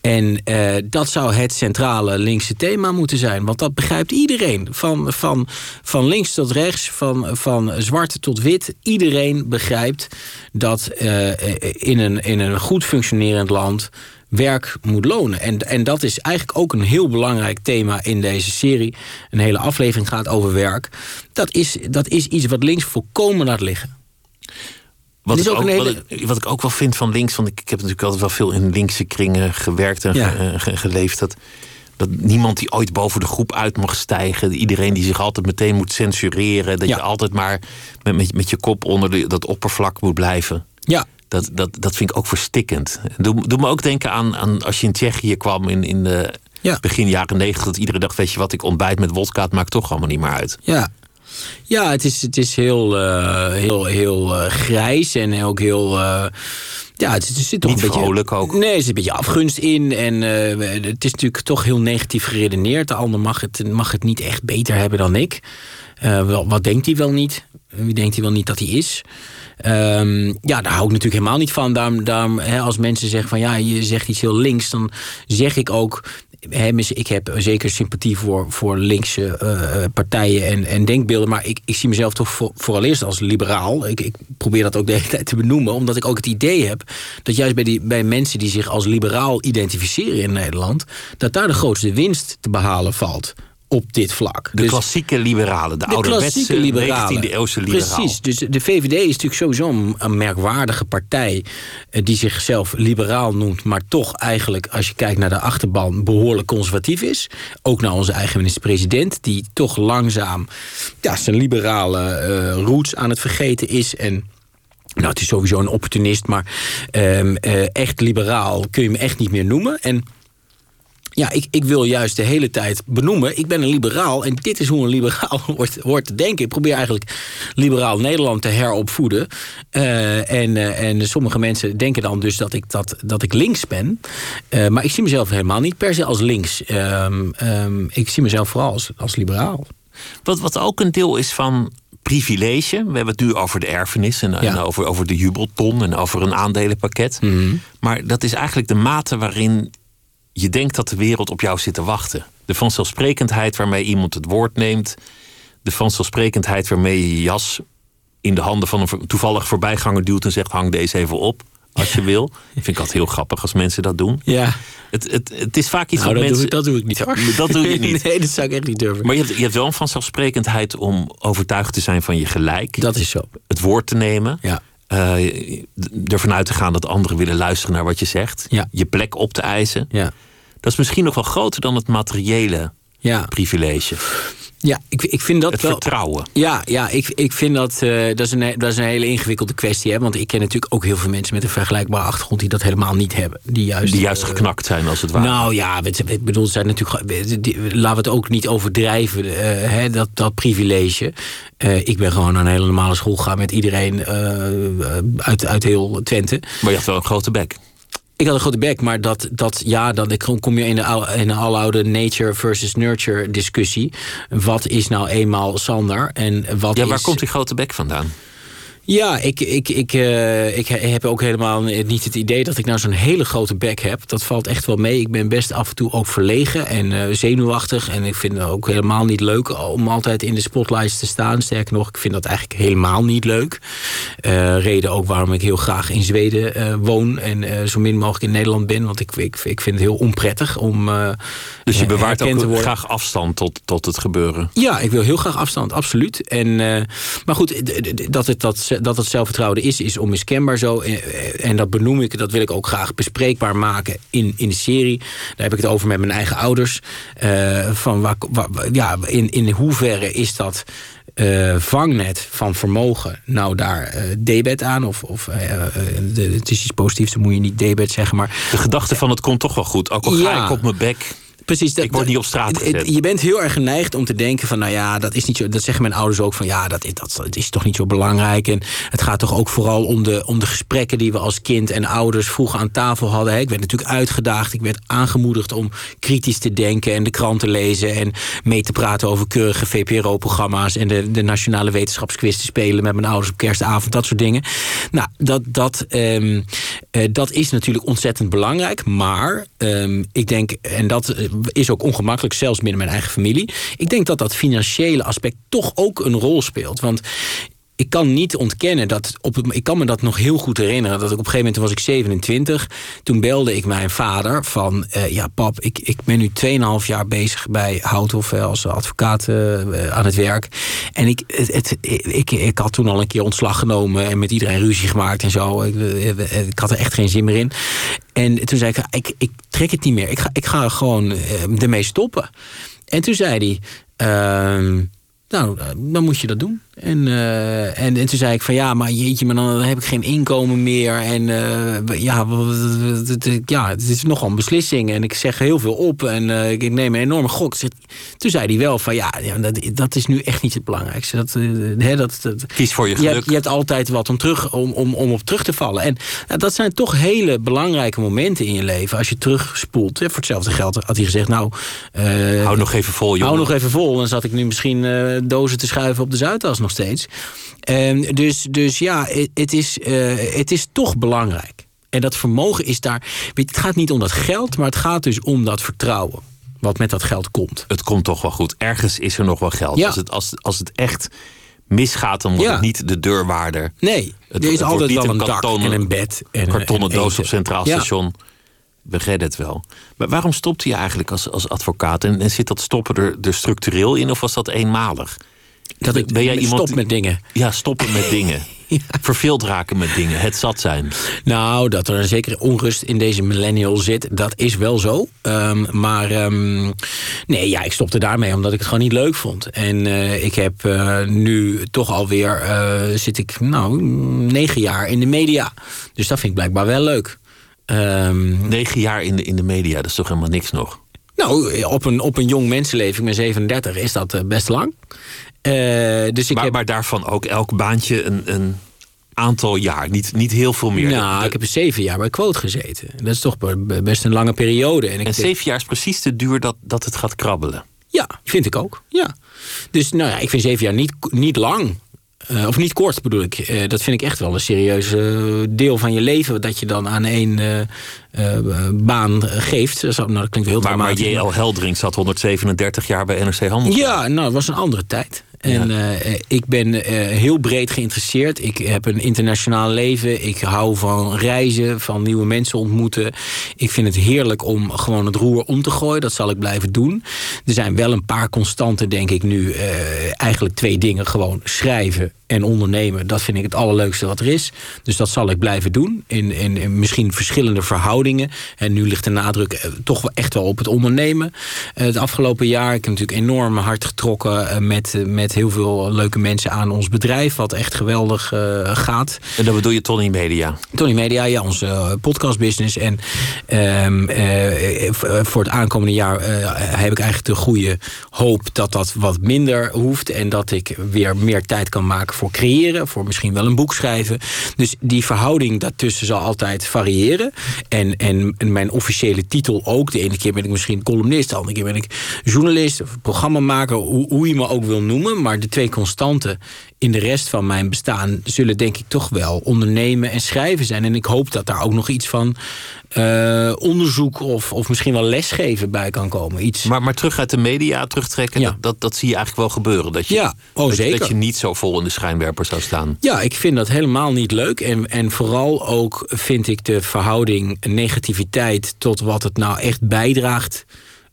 En eh, dat zou het centrale linkse thema moeten zijn. Want dat begrijpt iedereen. Van, van, van links tot rechts, van, van zwart tot wit. Iedereen begrijpt dat eh, in, een, in een goed functionerend land werk moet lonen. En, en dat is eigenlijk ook een heel belangrijk thema in deze serie. Een hele aflevering gaat over werk. Dat is, dat is iets wat links volkomen laat liggen. Wat, is ook, ook een hele- wat, ik, wat ik ook wel vind van links, want ik, ik heb natuurlijk altijd wel veel in linkse kringen gewerkt en Ja. ge- ge- geleefd. Dat, dat niemand die ooit boven de groep uit mag stijgen. Iedereen die zich altijd meteen moet censureren. Dat Ja. je altijd maar met, met, met je kop onder de, dat oppervlak moet blijven. Ja, Dat, dat, dat vind ik ook verstikkend. Doe, doe me ook denken aan, aan als je in Tsjechië kwam in, in de Ja. begin jaren negentig. Dat iedere dag, weet je wat, ik ontbijt met wodka. Het maakt toch allemaal niet meer uit. ja. Ja, het is, het is heel, eh, heel, heel eh, grijs en ook heel... eh, ja, het, er zit toch Niet een beetje... vrolijk ook. Nee, er zit een beetje afgunst in. En het is natuurlijk toch heel negatief geredeneerd. De ander mag het, mag het niet echt beter hebben dan ik. Wel, wat denkt hij wel niet? Wie denkt hij wel niet dat hij is? Ehm, ja, daar hou ik natuurlijk helemaal niet van. Daarom, daarom, hè, als mensen zeggen van ja, je zegt iets heel links, dan zeg ik ook. Ik heb zeker sympathie voor, voor linkse uh, partijen en, en denkbeelden. Maar ik, ik zie mezelf toch voor, vooral als liberaal. Ik, ik probeer dat ook de hele tijd te benoemen. Omdat ik ook het idee heb dat juist bij, die, bij mensen die zich als liberaal identificeren in Nederland. dat daar de grootste winst te behalen valt op dit vlak. De dus klassieke liberalen, de, de ouderwetse liberalen. 19e eeuwse liberalen. Precies, dus de VVD is natuurlijk sowieso een, merkwaardige partij... Eh, die zichzelf liberaal noemt... maar toch eigenlijk, als je kijkt naar de achterban... behoorlijk conservatief is. Ook naar onze eigen minister-president... die toch langzaam ja, zijn liberale uh, roots aan het vergeten is... en nou, het is sowieso een opportunist, maar um, uh, echt liberaal kun je me echt niet meer noemen. En ja, ik, ik wil juist de hele tijd benoemen... ik ben een liberaal en dit is hoe een liberaal wordt, wordt te denken. Ik probeer eigenlijk liberaal Nederland te heropvoeden. Uh, en, uh, en sommige mensen denken dan dus dat ik, dat, dat ik links ben. Uh, maar ik zie mezelf helemaal niet per se als links. Um, um, ik zie mezelf vooral als, als liberaal. Wat, wat ook een deel is van privilege. We hebben het nu over de erfenis en, ja. en over, over de jubelton en over een aandelenpakket. Mm -hmm. Maar dat is eigenlijk de mate waarin je denkt dat de wereld op jou zit te wachten. De vanzelfsprekendheid waarmee iemand het woord neemt. De vanzelfsprekendheid waarmee je je jas in de handen van een toevallig voorbijganger duwt en zegt: hang deze even op. Als je wil. Vind ik altijd heel grappig als mensen dat doen. Ja. Het, het, het is vaak iets nou, dat dat mensen. Doe, dat doe ik niet hoor. Dat doe je niet. nee, dat zou ik echt niet durven. Maar je hebt, je hebt wel een vanzelfsprekendheid om overtuigd te zijn van je gelijk. Dat is zo. Het woord te nemen. Ja. Uh, ervan uit te gaan dat anderen willen luisteren naar wat je zegt. Ja. Je plek op te eisen. Ja. Dat is misschien nog wel groter dan het materiële ja. privilege. Ja, ik, ik vind dat het wel... vertrouwen. Ja, ja ik, ik vind dat... Uh, dat, is een, dat is een hele ingewikkelde kwestie. Hè? Want ik ken natuurlijk ook heel veel mensen met een vergelijkbare achtergrond... die dat helemaal niet hebben. Die juist, die juist uh, geknakt zijn, als het ware. Nou ja, ik bedoel, zijn natuurlijk... laten we het ook niet overdrijven, uh, hè, dat, dat privilege. ik ben gewoon naar een hele normale school gegaan... met iedereen uit, uit heel Twente. Maar je had wel een grote bek. Ik had een grote bek, maar dat, dat ja, dan kom je in de, in de aloude nature versus nurture discussie. Wat is nou eenmaal Sander en wat Ja, waar is... komt die grote bek vandaan? Ja, ik, ik, ik, uh, ik heb ook helemaal niet het idee dat ik nou zo'n hele grote bek heb. Dat valt echt wel mee. Ik ben best af en toe ook verlegen en uh, zenuwachtig. En ik vind het ook helemaal niet leuk om altijd in de spotlights te staan. Sterker nog, ik vind dat eigenlijk helemaal niet leuk. Uh, reden ook waarom ik heel graag in Zweden woon en zo min mogelijk in Nederland ben. Want ik, ik, ik vind het heel onprettig om. dus je bewaart ook graag afstand tot, tot het gebeuren? Ja, ik wil heel graag afstand, absoluut. En, maar goed, dat het dat dat het zelfvertrouwen is, is onmiskenbaar zo. En dat benoem ik, dat wil ik ook graag bespreekbaar maken in, in de serie. Daar heb ik het over met mijn eigen ouders. Uh, van waar, waar, ja, in, in hoeverre is dat uh, vangnet van vermogen nou daar uh, debet aan? Of, of de, het is iets positiefs, dan moet je niet debet zeggen. Maar, de gedachte van het komt toch wel goed. Ook al ga ja. ik op mijn bek Precies, dat, ik word niet op straat gezet. Je bent heel erg geneigd om te denken van... nou ja, dat is niet zo... dat zeggen mijn ouders ook van... ja, dat, dat, dat is toch niet zo belangrijk. En het gaat toch ook vooral om de, om de gesprekken... die we als kind en ouders vroeger aan tafel hadden. Ik werd natuurlijk uitgedaagd. Ik werd aangemoedigd om kritisch te denken... en de krant te lezen en mee te praten over keurige VPRO-programma's... en de, de Nationale Wetenschapsquiz te spelen met mijn ouders op kerstavond. Dat soort dingen. Nou, dat, dat, um, uh, dat is natuurlijk ontzettend belangrijk. Maar um, ik denk, en dat is ook ongemakkelijk, zelfs binnen mijn eigen familie. Ik denk dat dat financiële aspect toch ook een rol speelt. Want ik kan niet ontkennen dat op ik kan me dat nog heel goed herinneren dat ik op een gegeven moment was ik 27 toen belde ik mijn vader van uh, ja pap ik, ik ben nu 2,5 jaar bezig bij Houthof als advocaat uh, aan het werk. En ik, het, ik, ik had toen al een keer ontslag genomen en met iedereen ruzie gemaakt en zo. Ik, had er echt geen zin meer in. En toen zei ik ik, ik trek het niet meer. Ik ga, ik ga gewoon ermee stoppen. En toen zei hij nou, dan moet je dat doen. En, uh, en, en toen zei ik van ja, maar jeetje, maar dan heb ik geen inkomen meer. En uh, ja, ja, het is nogal een beslissing. En ik zeg heel veel op en uh, ik neem een enorme gok. Toen zei hij wel van ja, dat, dat is nu echt niet het belangrijkste. Dat, hè, dat, dat, Kies voor je geluk. Je hebt, je hebt altijd wat om, terug, om, om, om op terug te vallen. En nou, dat zijn toch hele belangrijke momenten in je leven. Als je terugspoelt. Hè, voor hetzelfde geld had hij gezegd nou... hou nog even vol, jongen. Hou nog even vol. Dan zat ik nu misschien dozen te schuiven op de Zuidas nog steeds. Um, dus, dus ja, het is, uh, het is toch belangrijk. En dat vermogen is daar. Weet, het gaat niet om dat geld, maar het gaat dus om dat vertrouwen. wat met dat geld komt. Het komt toch wel goed. Ergens is er nog wel geld. Ja. Als, het, als, als het echt misgaat, dan wordt Ja. het niet de deurwaarder. Nee, Het- er is het altijd wel een een dak kartonnen- en een bed. En, Kartonnen en doos op Centraal Ja. Station. We redden het wel. Maar waarom stopte je eigenlijk als, als advocaat? En, en zit dat stoppen er, er structureel in of was dat eenmalig? Dat ik Ben jij iemand stop met dingen. Ja, stoppen met dingen. Verveeld raken met dingen. Het zat zijn. Nou, dat er een zekere onrust in deze millennial zit, dat is wel zo. Ehm, maar ehm, nee, ja, ik stopte daarmee omdat ik het gewoon niet leuk vond. En eh, ik heb eh, nu toch alweer, eh zit ik nou negen jaar in de media. Dus dat vind ik blijkbaar wel leuk. Ehm, Negen jaar in de, in de media, dat is toch helemaal niks nog? Nou, op een, op een jong mensenleven, ik ben 37, is dat eh, best lang. Eh, dus ik maar, heb... maar daarvan ook elk baantje een, een aantal jaar. Niet, niet heel veel meer. Nou, De- ik heb er zeven jaar bij Quote gezeten. Dat is toch be- best een lange periode. En, ik en zeven jaar is precies de duur dat, dat het gaat krabbelen. Ja, vind ik ook. Ja. Dus nou ja, ik vind zeven jaar niet, niet lang. Eh, of niet kort bedoel ik. Eh, dat vind ik echt wel een serieus eh, deel van je leven. Dat je dan aan één baan geeft. Zo, nou, dat klinkt heel Maar, maar. J.L. Heldring zat 137 jaar bij NRC Handel. Ja, nou, het was een andere tijd. En eh, ik ben eh, heel breed geïnteresseerd. Ik heb een internationaal leven. Ik hou van reizen, van nieuwe mensen ontmoeten. Ik vind het heerlijk om gewoon het roer om te gooien. Dat zal ik blijven doen. Er zijn wel een paar constanten, denk ik nu. eh, eigenlijk twee dingen. Gewoon schrijven en ondernemen. Dat vind ik het allerleukste wat er is. Dus dat zal ik blijven doen. In, in, in misschien verschillende verhoudingen. En nu ligt de nadruk eh, toch wel echt wel op het ondernemen. Eh, het afgelopen jaar, ik heb natuurlijk enorm hard getrokken... eh, met, met heel veel leuke mensen aan ons bedrijf. Wat echt geweldig gaat. En dan bedoel je Tony Media. Tony Media, ja, onze podcastbusiness. En ehm, eh, eh, voor het aankomende jaar heb ik eigenlijk de goede hoop dat dat wat minder hoeft. En dat ik weer meer tijd kan maken voor creëren. Voor misschien wel een boek schrijven. Dus die verhouding daartussen zal altijd variëren. En, en, en mijn officiële titel ook. De ene keer ben ik misschien columnist. De andere keer ben ik journalist of programmamaker. Hoe, hoe je me ook wil noemen. Maar de twee constanten in de rest van mijn bestaan zullen denk ik toch wel ondernemen en schrijven zijn. En ik hoop dat daar ook nog iets van eh, onderzoek of, of misschien wel lesgeven bij kan komen. Iets. Maar, maar terug uit de media terugtrekken, Ja. dat, dat, dat zie je eigenlijk wel gebeuren. Dat je, Ja, oh, dat, je- zeker. dat je niet zo vol in de schijnwerper zou staan. Ja, ik vind dat helemaal niet leuk. En, en vooral ook vind ik de verhouding negativiteit tot wat het nou echt bijdraagt,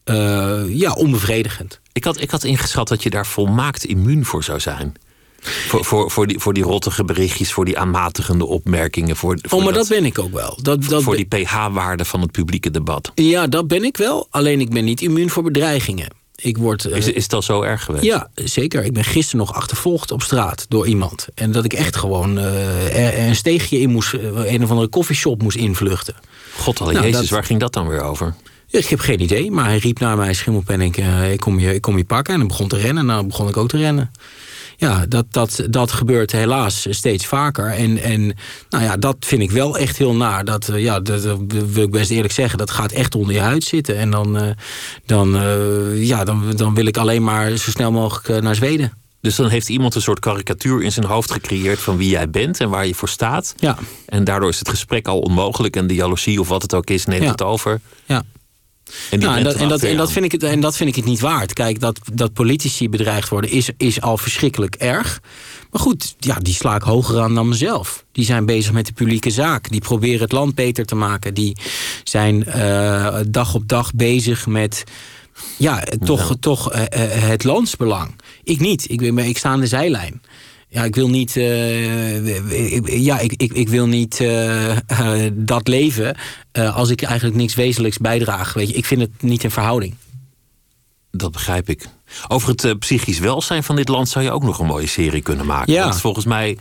eh, ja, onbevredigend. Ik had, ik had ingeschat dat je daar volmaakt immuun voor zou zijn. Voor, voor, voor, die, voor die rottige berichtjes, voor die aanmatigende opmerkingen. Voor, voor Oh, maar dat, ben ik ook wel. Dat, dat voor ben- die pH-waarde van het publieke debat. Ja, dat ben ik wel. Alleen ik ben niet immuun voor bedreigingen. Ik word, eh, Is, is dat zo erg geweest? Ja, zeker. Ik ben gisteren nog achtervolgd op straat door iemand. En dat ik echt gewoon eh, een steegje in moest, eh, een of andere koffieshop moest invluchten. God alle Nou, Jezus, dat- waar ging dat dan weer over? Ja, Ik heb geen idee, maar hij riep naar mij, schimmelpen, ik, ik, kom je, ik kom je pakken. En dan begon te rennen, nou begon ik ook te rennen. Ja, dat, dat, dat gebeurt helaas steeds vaker. En, en nou ja, dat vind ik wel echt heel naar. Dat, eh, ja, dat, dat wil ik best eerlijk zeggen, dat gaat echt onder je huid zitten. En dan, eh, dan, eh, ja, dan, dan wil ik alleen maar zo snel mogelijk naar Zweden. Dus dan heeft iemand een soort karikatuur in zijn hoofd gecreëerd van wie jij bent en waar je voor staat. Ja, En daardoor is het gesprek al onmogelijk en de jaloezie of wat het ook is neemt Ja. het over. ja. En, Nou, en, dat, en, en, vind ik het, en dat vind ik het niet waard. Kijk, dat, dat politici bedreigd worden is, is al verschrikkelijk erg. Maar goed, ja, die sla ik hoger aan dan mezelf. Die zijn bezig met de publieke zaak. Die proberen het land beter te maken. Die zijn eh, dag op dag bezig met ja, toch, toch eh, eh, het landsbelang. Ik niet. Ik, ben, ik sta aan de zijlijn. Ja, ik wil niet, eh, ik- ja, ik, ik, ik wil niet eh, eh, dat leven eh, als ik eigenlijk niks wezenlijks bijdraag. Weet je, ik vind het niet in verhouding. Dat begrijp ik. Over het eh, psychisch welzijn van dit land zou je ook nog een mooie serie kunnen maken. Ja. Want volgens mij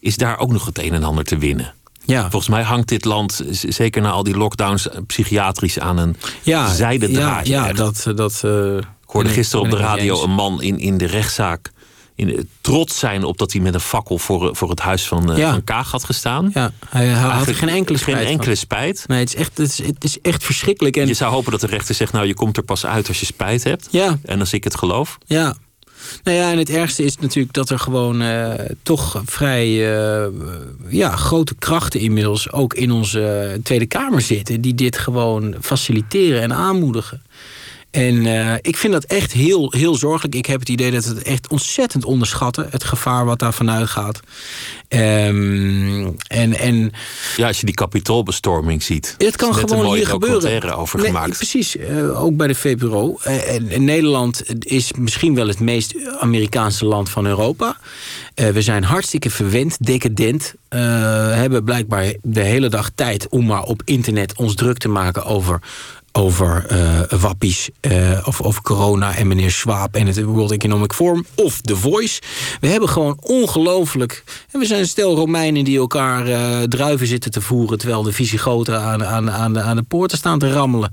is daar ook nog het een en ander te winnen. Ja, Volgens mij hangt dit land, zeker na al die lockdowns, eh, psychiatrisch aan een ja, zijden ja, draadje. ja, echt. dat. dat eh, Ik hoorde gisteren op de radio een man in, in de rechtszaak in, eh, trots zijn op dat hij met een fakkel voor, eh, voor het huis van, eh, Ja. van Kaag had gestaan. Ja, hij, had Eigenlijk geen enkele Geen spijt van. enkele spijt. Nee, het is echt, het is, het is echt verschrikkelijk. En, Je zou hopen dat de rechter zegt, nou je komt er pas uit als je spijt hebt. ja, En als ik het geloof. Ja. Nou ja, en het ergste is natuurlijk dat er gewoon toch vrij ja, grote krachten inmiddels ook in onze Tweede Kamer zitten. Die dit gewoon faciliteren en aanmoedigen. En uh, ik vind dat echt heel, heel zorgelijk. Ik heb het idee dat het echt ontzettend onderschatten, het gevaar wat daar vanuit gaat. Um, en, en, ja, als je die kapitoolbestorming ziet. Het kan gewoon hier gebeuren. over nee, gemaakt. Precies, uh, ook bij de VPRO. En, en, Nederland is misschien wel het meest Amerikaanse land van Europa. Uh, we zijn hartstikke verwend, decadent. hebben blijkbaar de hele dag tijd om maar op internet ons druk te maken over over uh, wappies uh, of over corona en meneer Schwab en het World Economic Forum of The Voice. We hebben gewoon ongelooflijk... En we zijn een stel Romeinen die elkaar uh, druiven zitten te voeren... terwijl de Visigoten aan, aan, aan, de, aan de poorten staan te rammelen.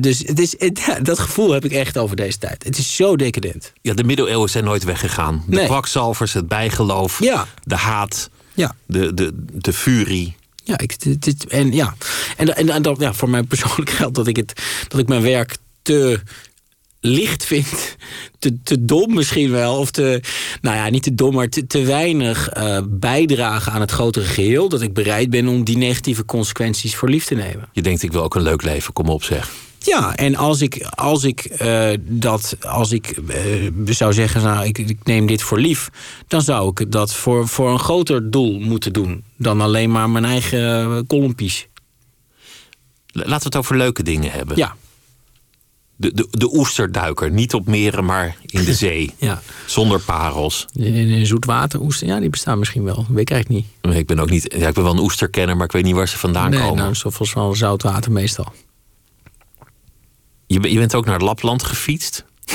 dus het is, het, dat gevoel heb ik echt over deze tijd. Het is zo decadent. Ja, de middeleeuwen zijn nooit weggegaan. De nee. kwakzalvers, het bijgeloof, ja. de haat, ja. de, de, de furie. Ja, ik, dit, en ja. En, en, en dat, ja, voor mij persoonlijk geldt dat ik, het, dat ik mijn werk te licht vind. Te, te dom misschien wel. Of te, nou ja, niet te dom, maar te, te weinig uh, bijdragen aan het grotere geheel. Dat ik bereid ben om die negatieve consequenties voor lief te nemen. Je denkt, ik wil ook een leuk leven, kom op zeg. Ja, en als ik, als ik uh, dat, als ik uh, zou zeggen, nou, ik, ik, neem dit voor lief, dan zou ik dat voor, voor een groter doel moeten doen dan alleen maar mijn eigen kolompies. Laten we het over leuke dingen hebben. Ja. De, de, de oesterduiker, niet op meren, maar in de zee. ja. Zonder parels. Een zoetwateroester, ja, die bestaan misschien wel. Weet ik eigenlijk niet. Nee, ik ben ook niet. Ja, ik ben wel een oesterkenner, maar ik weet niet waar ze vandaan nee, komen. Nou, volgens wel zoutwater meestal. Je, je bent ook naar Lapland gefietst?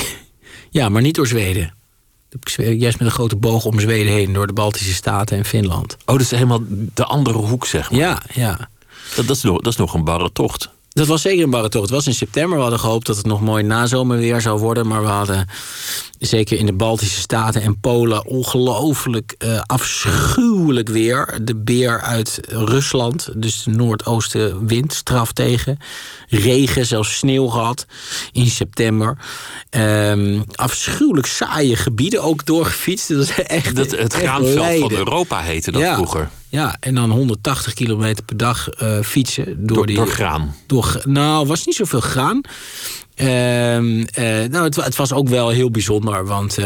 ja, maar niet door Zweden. Juist met een grote boog om Zweden heen, door de Baltische Staten en Finland. Oh, dat is helemaal de andere hoek, zeg maar. Ja, ja. Dat, dat, is, nog, dat is nog een barre tocht. Dat was zeker een barre tocht. Het was in september. We hadden gehoopt dat het nog mooi nazomerweer zou worden. Maar we hadden zeker in de Baltische Staten en Polen ongelooflijk uh, afschuwelijk weer. De beer uit Rusland, dus de noordoostenwind, straf tegen. Regen, zelfs sneeuw gehad in september. Um, afschuwelijk saaie gebieden ook doorgefietst. Dat is echt. Dat, het graanveld van Europa heette dat ja. vroeger. Ja, en dan 180 kilometer per dag uh, fietsen. Door, door, die, door graan? Door, nou, was niet zoveel graan. Uh, uh, nou, het, het, was ook wel heel bijzonder, want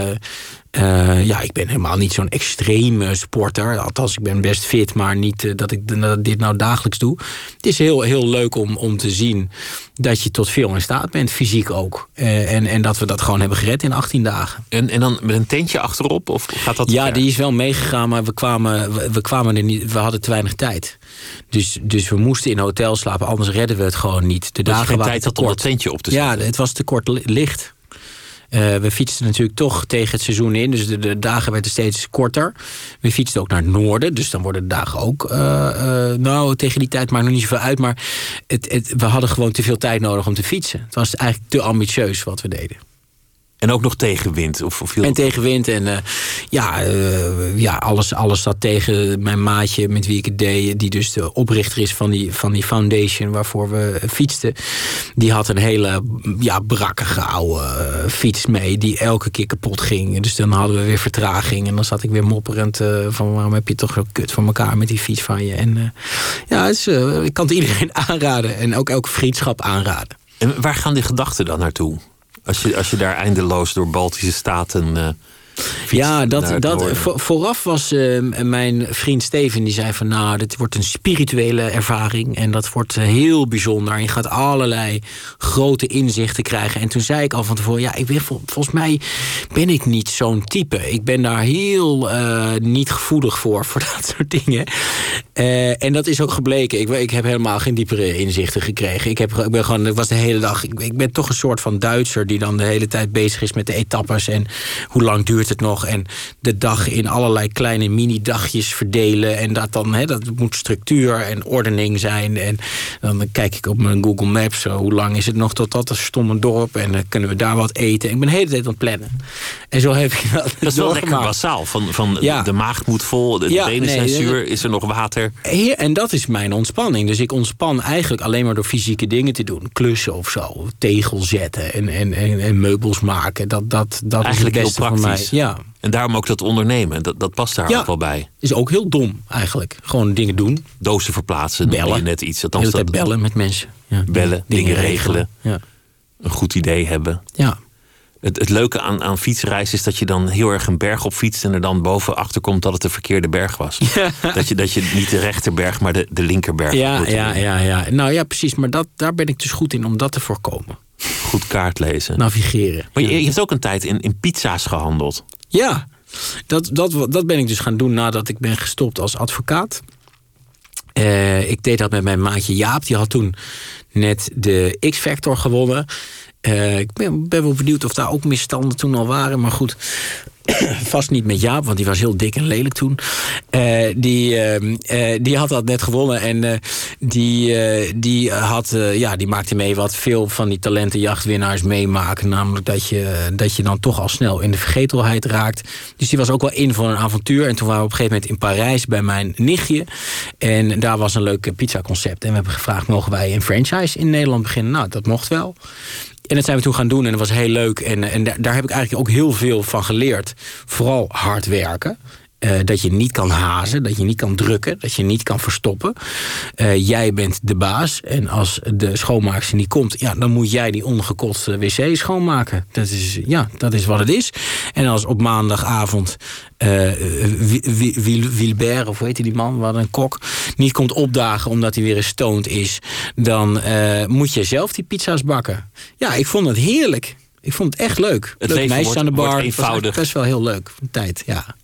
uh, ja, ik ben helemaal niet zo'n extreme sporter. Althans, ik ben best fit, maar niet dat ik dit nou dagelijks doe. Het is heel, heel leuk om, om te zien dat je tot veel in staat bent, fysiek ook. en, en dat we dat gewoon hebben gered in 18 dagen. En, en dan met een tentje achterop? Of gaat dat ja, ver? die is wel meegegaan, maar we kwamen, we, we, kwamen er niet, we hadden te weinig tijd. Dus, dus we moesten in hotel slapen, anders redden we het gewoon niet. De dagen geen waren tijd te om dat tentje op te zetten? Ja, het was te kort licht. Uh, we fietsten natuurlijk toch tegen het seizoen in. Dus de, dagen werden steeds korter. We fietsten ook naar het noorden. Dus dan worden de dagen ook... Uh, uh, nou, tegen die tijd maakt nog niet zoveel uit. Maar het, we hadden gewoon te veel tijd nodig om te fietsen. Het was eigenlijk te ambitieus wat we deden. En ook nog tegenwind? Of, of en tegenwind. En uh, ja, uh, ja alles, alles zat tegen mijn maatje met wie ik het deed. Die dus de oprichter is van die, van die foundation waarvoor we fietsten. Die had een hele ja, brakkige oude uh, fiets mee. Die elke keer kapot ging. Dus dan hadden we weer vertraging. En dan zat ik weer mopperend van waarom heb je toch zo kut voor elkaar met die fiets van je. En ja, ik kan het iedereen aanraden. En ook elke vriendschap aanraden. En waar gaan die gedachten dan naartoe? Als je, als je daar eindeloos door Baltische staten. Uh, ja, dat, dat, vooraf was uh, mijn vriend Steven die zei van nou, dit wordt een spirituele ervaring en dat wordt uh, heel bijzonder. En je gaat allerlei grote inzichten krijgen. En toen zei ik al van tevoren, ja, ik ben, vol, volgens mij ben ik niet zo'n type. Ik ben daar heel uh, niet gevoelig voor, voor dat soort dingen. En dat is ook gebleken. Ik, ik heb helemaal geen diepere inzichten gekregen. Ik, heb, ik ben gewoon, ik was de hele dag, ik, ik ben toch een soort van Duitser die dan de hele tijd bezig is met de etappes en hoe lang duurt het nog en de dag in allerlei kleine mini-dagjes verdelen. En dat dan, hè, dat moet structuur en ordening zijn. En dan kijk ik op mijn Google Maps, zo, hoe lang is het nog tot dat stomme dorp en dan kunnen we daar wat eten. Ik ben de hele tijd aan het plannen. En zo heb ik dat. Dat is wel lekker basaal. Van, van ja. de maag moet vol, de Ja, benen nee, zijn zuur, is er nog water? Heer, en dat is mijn ontspanning. Dus ik ontspan eigenlijk alleen maar door fysieke dingen te doen. Klussen of zo. Tegel zetten en, en, en, en meubels maken. Dat, dat, dat Eigenlijk is heel het beste voor mij. praktisch. Ja, En daarom ook dat ondernemen. Dat, dat past daar Ja. ook wel bij. is ook heel dom eigenlijk. Gewoon dingen doen. Dozen verplaatsen, Bellen. net iets. Althans, dat, bellen met mensen. Ja. Bellen, dingen regelen. Ja. een goed idee hebben. Ja. Het, het leuke aan, aan fietsreis is dat je dan heel erg een berg op fietst en er dan boven achter komt dat het de verkeerde berg was. Dat, je, dat je niet de rechterberg, maar de, de linkerberg. Ja, ja, ja, ja. Nou ja, precies. Maar dat, daar ben ik dus goed in om dat te voorkomen. Goed kaart lezen. Navigeren. maar je, je hebt ook een tijd in, in pizza's gehandeld. Ja, dat, dat, dat ben ik dus gaan doen nadat ik ben gestopt als advocaat. Eh, ik deed dat met mijn maatje Jaap. Die had toen net de X-Factor gewonnen. Eh, ik ben, wel benieuwd of daar ook misstanden toen al waren. Maar goed, vast niet met Jaap, want die was heel dik en lelijk toen. Eh, die, eh, eh, die had dat net gewonnen. En die, die, had, ja, die maakte mee wat veel van die talentenjachtwinnaars meemaken. Namelijk dat je, dat je dan toch al snel in de vergetelheid raakt. Dus die was ook wel in voor een avontuur. En toen waren we op een gegeven moment in Parijs bij mijn nichtje. En daar was een leuk pizzaconcept. En we hebben gevraagd, mogen wij een franchise in Nederland beginnen? Nou, dat mocht wel. En dat zijn we toen gaan doen en dat was heel leuk. En, en daar, daar heb ik eigenlijk ook heel veel van geleerd. Vooral hard werken. Eh, dat je niet kan hazen, dat je niet kan drukken, dat je niet kan verstoppen. Eh, jij bent de baas en als de schoonmaakster niet komt... Ja, dan moet jij die ongekotste wc schoonmaken. Dat is, ja, dat is wat het is. En als op maandagavond Wil- Wilbert, of hoe heet die man, wat een kok... niet komt opdagen omdat hij weer eens stoned is... dan moet je zelf die pizza's bakken. Ja, ik vond het heerlijk. Ik vond het echt leuk. Het Leuk wordt- aan de bar. Het was eenvoudig. best wel heel leuk. Een tijd, ja.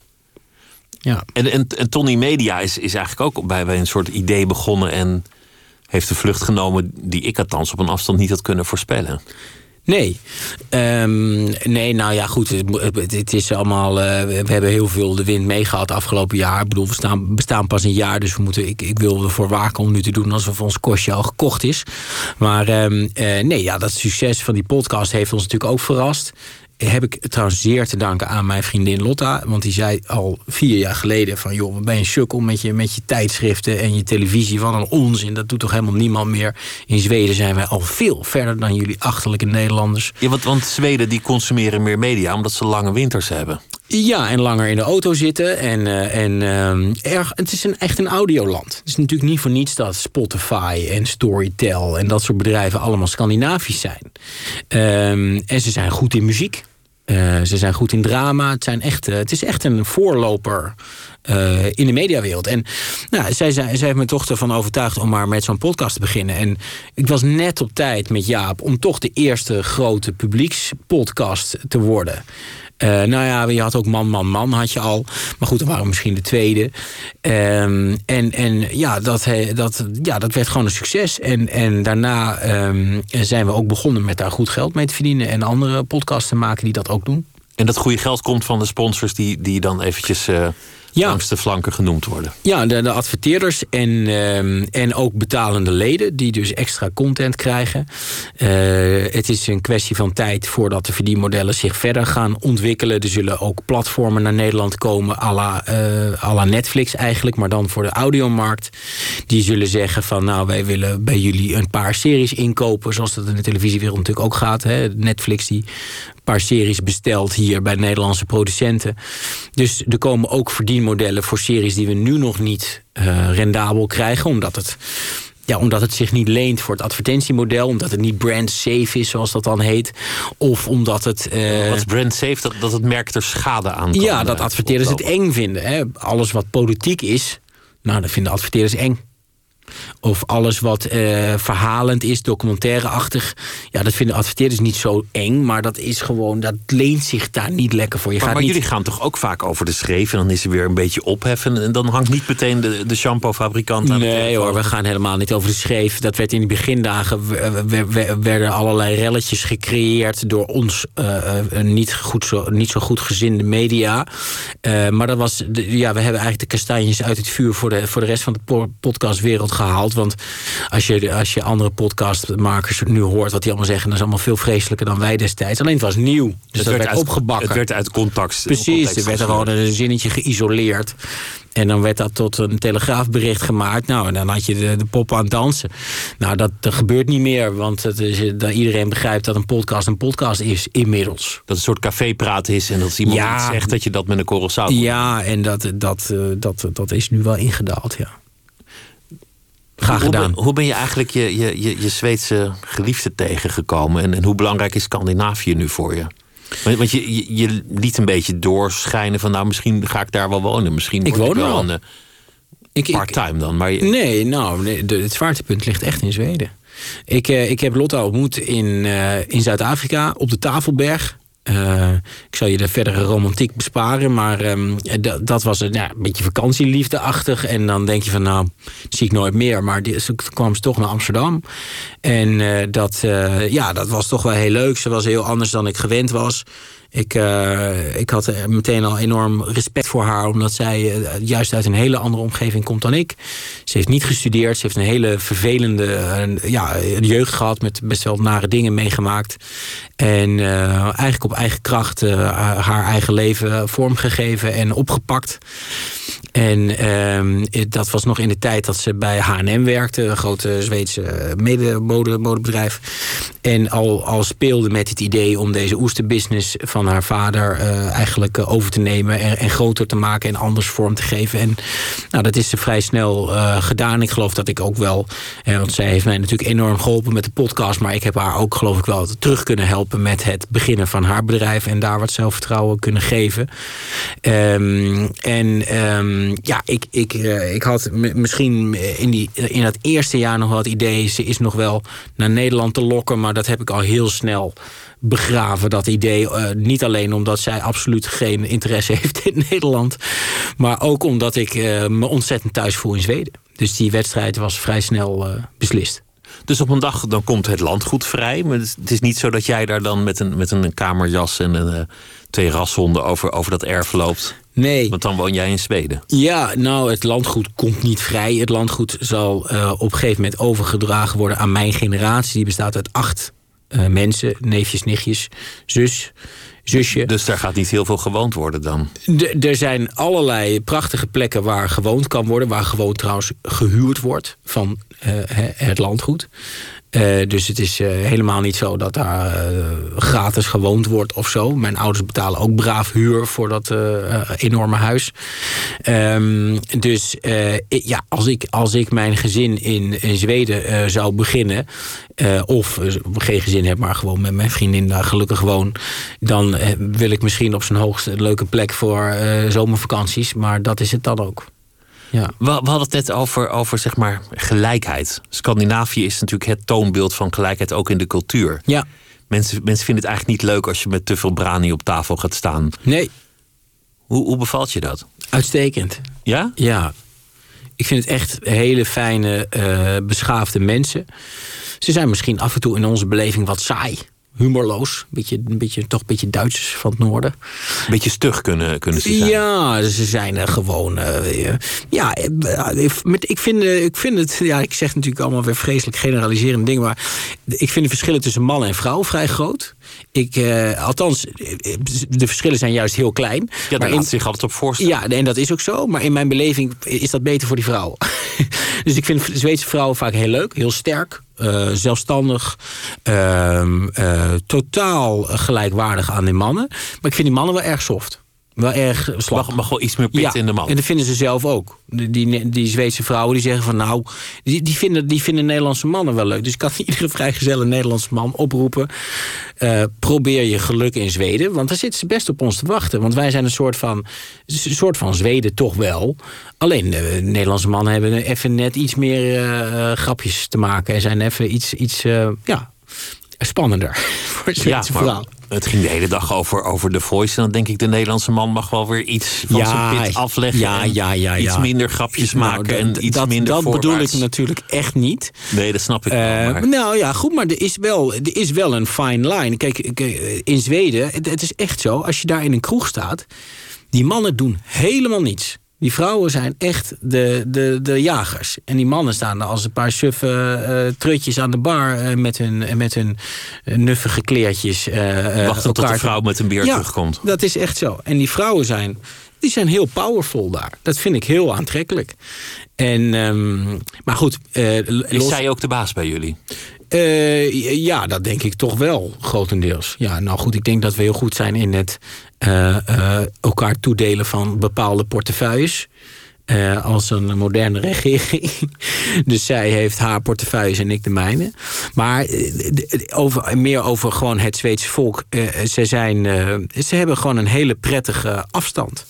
Ja. En, en, en Tony Media is, is eigenlijk ook bij, bij een soort idee begonnen en heeft de vlucht genomen die ik althans op een afstand niet had kunnen voorspellen. Nee. Ehm, nee, nou ja, goed. Het, is allemaal. eh, we hebben heel veel de wind meegehad afgelopen jaar. Ik bedoel, we staan, bestaan pas een jaar. Dus we moeten, ik, ik wil ervoor waken om nu te doen alsof ons kostje al gekocht is. Maar ehm, eh, nee, ja, dat succes van die podcast heeft ons natuurlijk ook verrast. Heb ik trouwens zeer te danken aan mijn vriendin Lotta. Want die zei al vier jaar geleden van... joh, wat ben je sukkel met je, met je tijdschriften en je televisie. Wat een onzin, dat doet toch helemaal niemand meer. In Zweden zijn wij al veel verder dan jullie achterlijke Nederlanders. Ja, want, want Zweden die consumeren meer media omdat ze lange winters hebben. Ja, en langer in de auto zitten. En, eh, en ehm, erg, het is een, echt een audioland. Het is natuurlijk niet voor niets dat Spotify en Storytel... en dat soort bedrijven allemaal Scandinavisch zijn. Ehm, en ze zijn goed in muziek. Eh, ze zijn goed in drama. Het, zijn echt, eh, het is echt een voorloper in de mediawereld. En nou, zij, zij, zij heeft mijn dochter van overtuigd om maar met zo'n podcast te beginnen. En ik was net op tijd met Jaap om toch de eerste grote publiekspodcast te worden. Eh, nou ja, je had ook Man, Man, Man had je al. Maar goed, dan waren we misschien de tweede. Ehm, en en ja, dat, dat, ja, dat werd gewoon een succes. En, en daarna ehm, zijn we ook begonnen met daar goed geld mee te verdienen. En andere podcasts te maken die dat ook doen. En dat goede geld komt van de sponsors die, die dan eventjes eh, Ja. langs de flanken genoemd worden. Ja, de, de adverteerders en, ehm, en ook betalende leden die dus extra content krijgen. Eh, het is een kwestie van tijd voordat de verdienmodellen zich verder gaan ontwikkelen. Er zullen ook platformen naar Nederland komen, à la, eh, à la Netflix eigenlijk, maar dan voor de audiomarkt. Die zullen zeggen van nou, wij willen bij jullie een paar series inkopen, zoals dat in de televisiewereld natuurlijk ook gaat. Hè. Netflix die paar series bestelt hier bij Nederlandse producenten. Dus er komen ook verdienmodellen voor series die we nu nog niet eh, rendabel krijgen, omdat het. Ja, omdat het zich niet leent voor het advertentiemodel. Omdat het niet brand safe is, zoals dat dan heet. Of omdat het... eh, Wat is brand safe? Dat, dat het merk er schade aan kan. ja, dat eh, adverteerders het eng vinden. Hè. Alles wat politiek is, nou, dat vinden adverteerders eng. Of alles wat eh, verhalend is, documentaireachtig. Ja, dat vinden adverteerders niet zo eng. Maar dat is gewoon, dat leent zich daar niet lekker voor. Je Maar, gaat maar niet... jullie gaan toch ook vaak over de schreef en dan is er weer een beetje opheffen. En dan hangt niet meteen de, de shampoo-fabrikant aan de Nee hoor, we gaan helemaal niet over de schreef. Dat werd in die begindagen we- we- we- werden allerlei relletjes gecreëerd door ons eh, eh, niet, goed zo, niet zo goed gezinde media. Maar dat was, de- ja, we hebben eigenlijk de kastanjes uit het vuur voor de, voor de rest van de po- podcastwereld gehaald. Want als je, als je andere podcastmakers nu hoort wat die allemaal zeggen, dat is allemaal veel vreselijker dan wij destijds. Alleen het was nieuw. Dus Het dat werd, uit- opgebakken. Het werd uit contact. Precies, context er werd er gewoon een zinnetje geïsoleerd. En dan werd dat tot een telegraafbericht gemaakt. Nou, en dan had je de, de pop aan het dansen. Nou, dat, dat gebeurt niet meer. Want het is, dat iedereen begrijpt dat een podcast een podcast is inmiddels. Dat het een soort cafépraat is en dat iemand Ja. iets zegt dat je dat met een korrel zout Ja, en dat, dat, eh, dat, dat is nu wel ingedaald, ja. Graag Hoe ben, hoe ben je eigenlijk je, je, je, je Zweedse geliefde tegengekomen? En, en hoe belangrijk is Scandinavië nu voor je? Want, je, je, je liet een beetje doorschijnen van... nou, misschien ga ik daar wel wonen. Misschien Ik woon er wel al. een eh, Ik, ik- part-time dan. Maar je- Nee, nou, nee, de, het zwaartepunt ligt echt in Zweden. Ik, eh, ik heb Lotta ontmoet in, eh, in Zuid-Afrika op de Tafelberg. Eh, ik zal je de verdere romantiek besparen, maar ehm, dat- was een, ja, een beetje vakantieliefdeachtig. En dan denk je van, nou, zie ik nooit meer. Maar die, kwam ze toch naar Amsterdam. En eh, dat, eh, ja, dat was toch wel heel leuk. Ze was heel anders dan ik gewend was. Ik, eh, ik had er meteen al enorm respect voor haar, omdat zij eh, juist uit een hele andere omgeving komt dan ik. Ze heeft niet gestudeerd, ze heeft een hele vervelende eh, ja, jeugd gehad met best wel nare dingen meegemaakt. En eh, eigenlijk op eigen kracht eh, haar eigen leven vormgegeven en opgepakt. En ehm, dat was nog in de tijd dat ze bij H&M werkte, een grote Zweedse medemodebedrijf. En al, al speelde met het idee om deze oesterbusiness van haar vader eh, eigenlijk eh, over te nemen en, en groter te maken en anders vorm te geven. En nou, dat is ze vrij snel eh, gedaan. Ik geloof dat ik ook wel, eh, want zij heeft mij natuurlijk enorm geholpen met de podcast, maar ik heb haar ook geloof ik wel terug kunnen helpen met het beginnen van haar bedrijf en daar wat zelfvertrouwen kunnen geven. Ehm, en ehm, ja, ik, ik, ik had misschien in, die, in dat eerste jaar nog wel het idee... ze is nog wel naar Nederland te lokken... maar dat heb ik al heel snel begraven, dat idee. Eh, niet alleen omdat zij absoluut geen interesse heeft in Nederland... maar ook omdat ik eh, me ontzettend thuis voel in Zweden. Dus die wedstrijd was vrij snel eh, beslist. Dus op een dag dan komt het landgoed vrij. Maar het is- niet zo dat jij daar dan met een, met een kamerjas en een, twee rashonden over, over dat erf loopt. Nee. Want dan woon jij in Zweden. Ja, nou, het landgoed komt niet vrij. Het landgoed zal op een gegeven moment overgedragen worden aan mijn generatie. Die bestaat uit acht eh, mensen, neefjes, nichtjes, zus, zusje. Dus daar gaat niet heel veel gewoond worden dan. Er zijn allerlei prachtige plekken waar gewoond kan worden. Waar gewoon trouwens gehuurd wordt van eh, het landgoed. Eh, dus het is eh, helemaal niet zo dat daar eh, gratis gewoond wordt of zo. Mijn ouders betalen ook braaf huur voor dat enorme huis. Ehm, dus ja, als, ik, als ik mijn gezin in, Zweden zou beginnen... of geen gezin heb, maar gewoon met mijn vriendin daar gelukkig woon... dan wil ik misschien op zijn hoogste leuke plek voor zomervakanties. Maar dat is het dan ook. Ja. We, we hadden het net over, over zeg maar, gelijkheid. Scandinavië is natuurlijk het toonbeeld van gelijkheid ook in de cultuur. ja, Mensen, mensen vinden het eigenlijk niet leuk als je met te veel brani op tafel gaat staan. nee, Hoe, hoe bevalt je dat? uitstekend. Ja? Ja, ik vind het echt hele fijne, eh, beschaafde mensen. Ze zijn misschien af en toe in onze beleving wat saai, humorloos. Beetje, een beetje, toch een beetje Duitsers van het noorden. Een beetje stug kunnen, kunnen ze zijn. Ja, ze zijn gewoon. eh, eh, ja, eh, met- ik vind, eh, ik vind het. Ja, ik zeg natuurlijk allemaal weer vreselijk generaliserende dingen. Maar ik vind de verschillen tussen man en vrouw vrij groot. Ik, eh, althans, eh, de verschillen zijn juist heel klein. Ja, daar laat zich altijd op voorstellen. ja, en dat is ook zo. Maar in mijn beleving is dat beter voor die vrouw. dus ik vind Zweedse vrouwen vaak heel leuk, heel sterk, eh, zelfstandig, ehm, eh, totaal gelijkwaardig aan die mannen. Maar ik vind die mannen wel erg soft. Wel erg slag. Mag, mag wel iets meer pit in de man. En dat vinden ze zelf ook. Die, die, die Zweedse vrouwen die zeggen van nou, die, die, vinden, die vinden Nederlandse mannen wel leuk. Dus ik kan iedere vrijgezelle Nederlandse man oproepen. eh, probeer je geluk in Zweden. Want daar zitten ze best op ons te wachten. Want wij zijn een soort van, een soort van Zweden toch wel. Alleen de Nederlandse mannen hebben even net iets meer eh, eh, grapjes te maken. En zijn even iets, iets eh, ja, spannender voor een ja, Zweedse maar vrouw. Het ging de hele dag over, over The Voice. En dan denk ik, de Nederlandse man mag wel weer iets van zijn pit afleggen. Ja, en ja, ja, Iets ja. minder grapjes Nou, maken dat- en iets dat, minder Dat bedoel ik natuurlijk echt niet. Nee, dat snap ik wel. Eh, maar- nou ja, goed, maar er is wel, er is wel een fine line. Kijk, kijk, in Zweden, het, het is echt zo, als je daar in een kroeg staat, die mannen doen helemaal niets. Die vrouwen zijn echt de, de, de jagers. En die mannen staan als een paar suffe eh, trutjes aan de bar eh, met hun, met hun eh, nuffige kleertjes. eh, eh, Wachten tot de vrouw met een beer ja, terugkomt. Dat is echt zo. En die vrouwen zijn, die zijn heel powerful daar. Dat vind ik heel aantrekkelijk. En, ehm, maar goed. eh, Is zij ook de baas bij jullie? eh, ja, dat denk ik toch wel, grotendeels. Ja, nou goed, ik denk dat we heel goed zijn in het eh, eh, elkaar toedelen van bepaalde portefeuilles. Uh, als een moderne regering. dus zij heeft haar portefeuille en ik de mijne. Maar over, meer over gewoon het Zweedse volk. Ze, zijn, ze hebben gewoon een hele prettige afstand.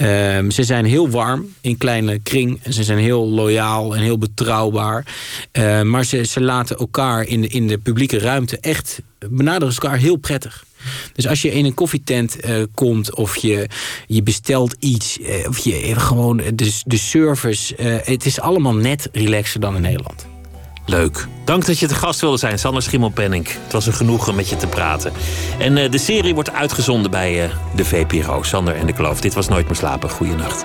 Um, ze zijn heel warm in kleine kring. Ze zijn heel loyaal en heel betrouwbaar. Uh, maar ze, ze laten elkaar in de, in de publieke ruimte echt benaderen elkaar heel prettig. Dus als je in een koffietent uh, komt of je, je bestelt iets, uh, of je gewoon de, de service, uh, het is allemaal net relaxer dan in Nederland. Leuk. Dank dat je te gast wilde zijn, Sander Schimmelpenning. Het was een genoegen met je te praten. En de serie wordt uitgezonden bij de VPRO. Sander en de Kloof. Dit was Nooit meer slapen. Goeienacht.